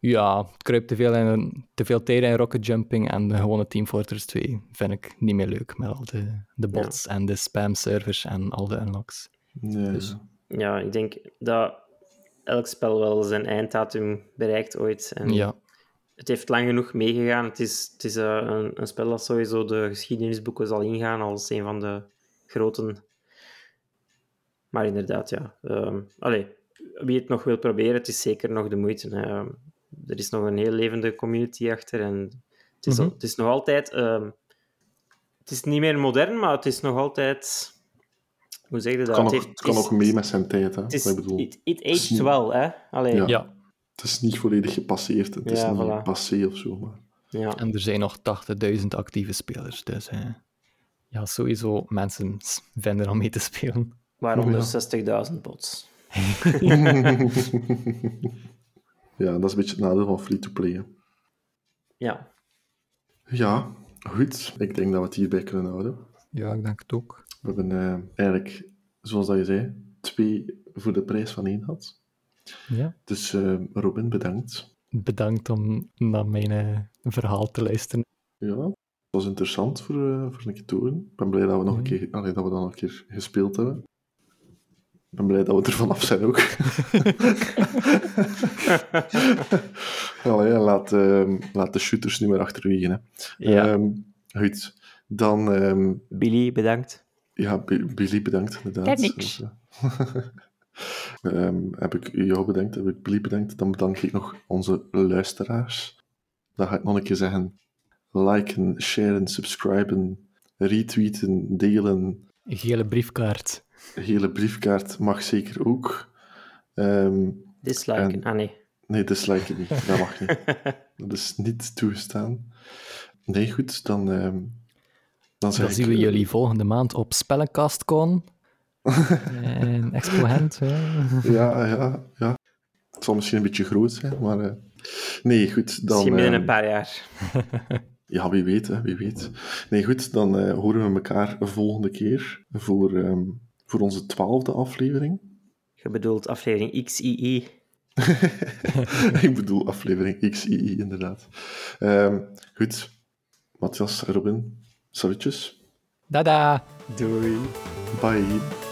S3: Ja, het kruipt te veel, in, te veel tijd in rocket jumping en de gewone Team Fortress 2 vind ik niet meer leuk met al de, de bots en de spam servers en al de unlocks.
S2: Ja,
S3: Dus-
S4: Ja, ik denk dat elk spel wel zijn einddatum bereikt ooit. En
S3: Ja,
S4: Het heeft lang genoeg meegegaan. Het is, het is eh, een, een spel dat sowieso de geschiedenisboeken zal ingaan als een van de groten. Maar inderdaad, ja. ehm, allee, wie het nog wil proberen, het is zeker nog de moeite. Ehm, er is nog een heel levende community achter. En het, is,
S3: Mhm.
S4: het is nog altijd... ehm, het is niet meer modern, maar het is nog altijd... Hoe zeg je dat?
S2: Het kan,
S4: Het
S2: ook,
S4: heeft-
S2: het kan
S4: is-
S2: ook mee met zijn tijd. Hè?
S4: Het, is,
S2: ik bedoel,
S4: it, it
S2: is
S4: aged
S2: niet-
S4: wel, hè? Allee,
S2: Ja.
S4: ja.
S3: Ja.
S2: het is niet volledig gepasseerd. Het is
S4: Ja,
S2: niet
S4: voilà.
S2: passé of zo. Maar...
S3: en er zijn nog 80.000 actieve spelers, dus ja, sowieso mensen vinden om mee te spelen.
S4: Waaronder
S2: Ja.
S4: 60.000 bots. <laughs>
S2: ja, dat is een beetje het nadeel van free-to-play. hè.
S4: Ja.
S2: Ja, goed. Ik denk dat we het hierbij kunnen houden.
S3: Ja, ik denk het ook.
S2: We hebben eh, eigenlijk, zoals dat je zei, twee voor de prijs van één gehad.
S3: Ja.
S2: Dus eh, Robin, bedankt.
S3: Bedankt om naar mijn eh, verhaal te luisteren.
S2: Ja, het was interessant voor, eh, voor een keer te horen. Ik ben blij dat we, nog een keer, allee, dat we dan nog een keer gespeeld hebben. Ik ben blij dat we er vanaf zijn ook. <laughs> allee, laat, ehm, laat de shooters nu maar achterwege. Hè.
S4: Ja.
S2: Ehm, goed, dan... ehm,
S4: Billy, bedankt.
S2: ja, Bi- Billy, bedankt, inderdaad.
S3: Ja, niks. <laughs>
S2: Ehm, heb ik jou bedankt, heb ik Billy bedankt. Dan bedank ik nog onze luisteraars. Dan ga ik nog een keer zeggen: liken, sharen, subscriben, retweeten, delen.
S3: Een gele briefkaart.
S2: Hele briefkaart mag zeker ook. Ehm,
S4: Disliken.
S2: En-
S4: Ah, nee.
S2: nee, disliken niet. Dat mag niet. <laughs> Dat is niet toegestaan. Nee, goed, dan. ehm, dan
S3: zien we jullie volgende maand op Spellenkastcon. En Expoent. Ja.
S2: Ja, ja, ja. Het zal misschien een beetje groot zijn, maar... eh, nee, goed, dan...
S4: Misschien binnen
S2: ehm,
S4: een paar jaar. <laughs>
S2: Ja, wie weet, hè, wie weet. Nee, goed, dan eh, horen we elkaar een volgende keer voor, ehm, voor onze twaalfde aflevering.
S4: Je bedoelt aflevering XII. <laughs>
S2: Ik bedoel aflevering XII, inderdaad. Ehm, goed, Matthias en Robin, salutjes.
S3: Dada!
S4: Doei.
S2: Bye.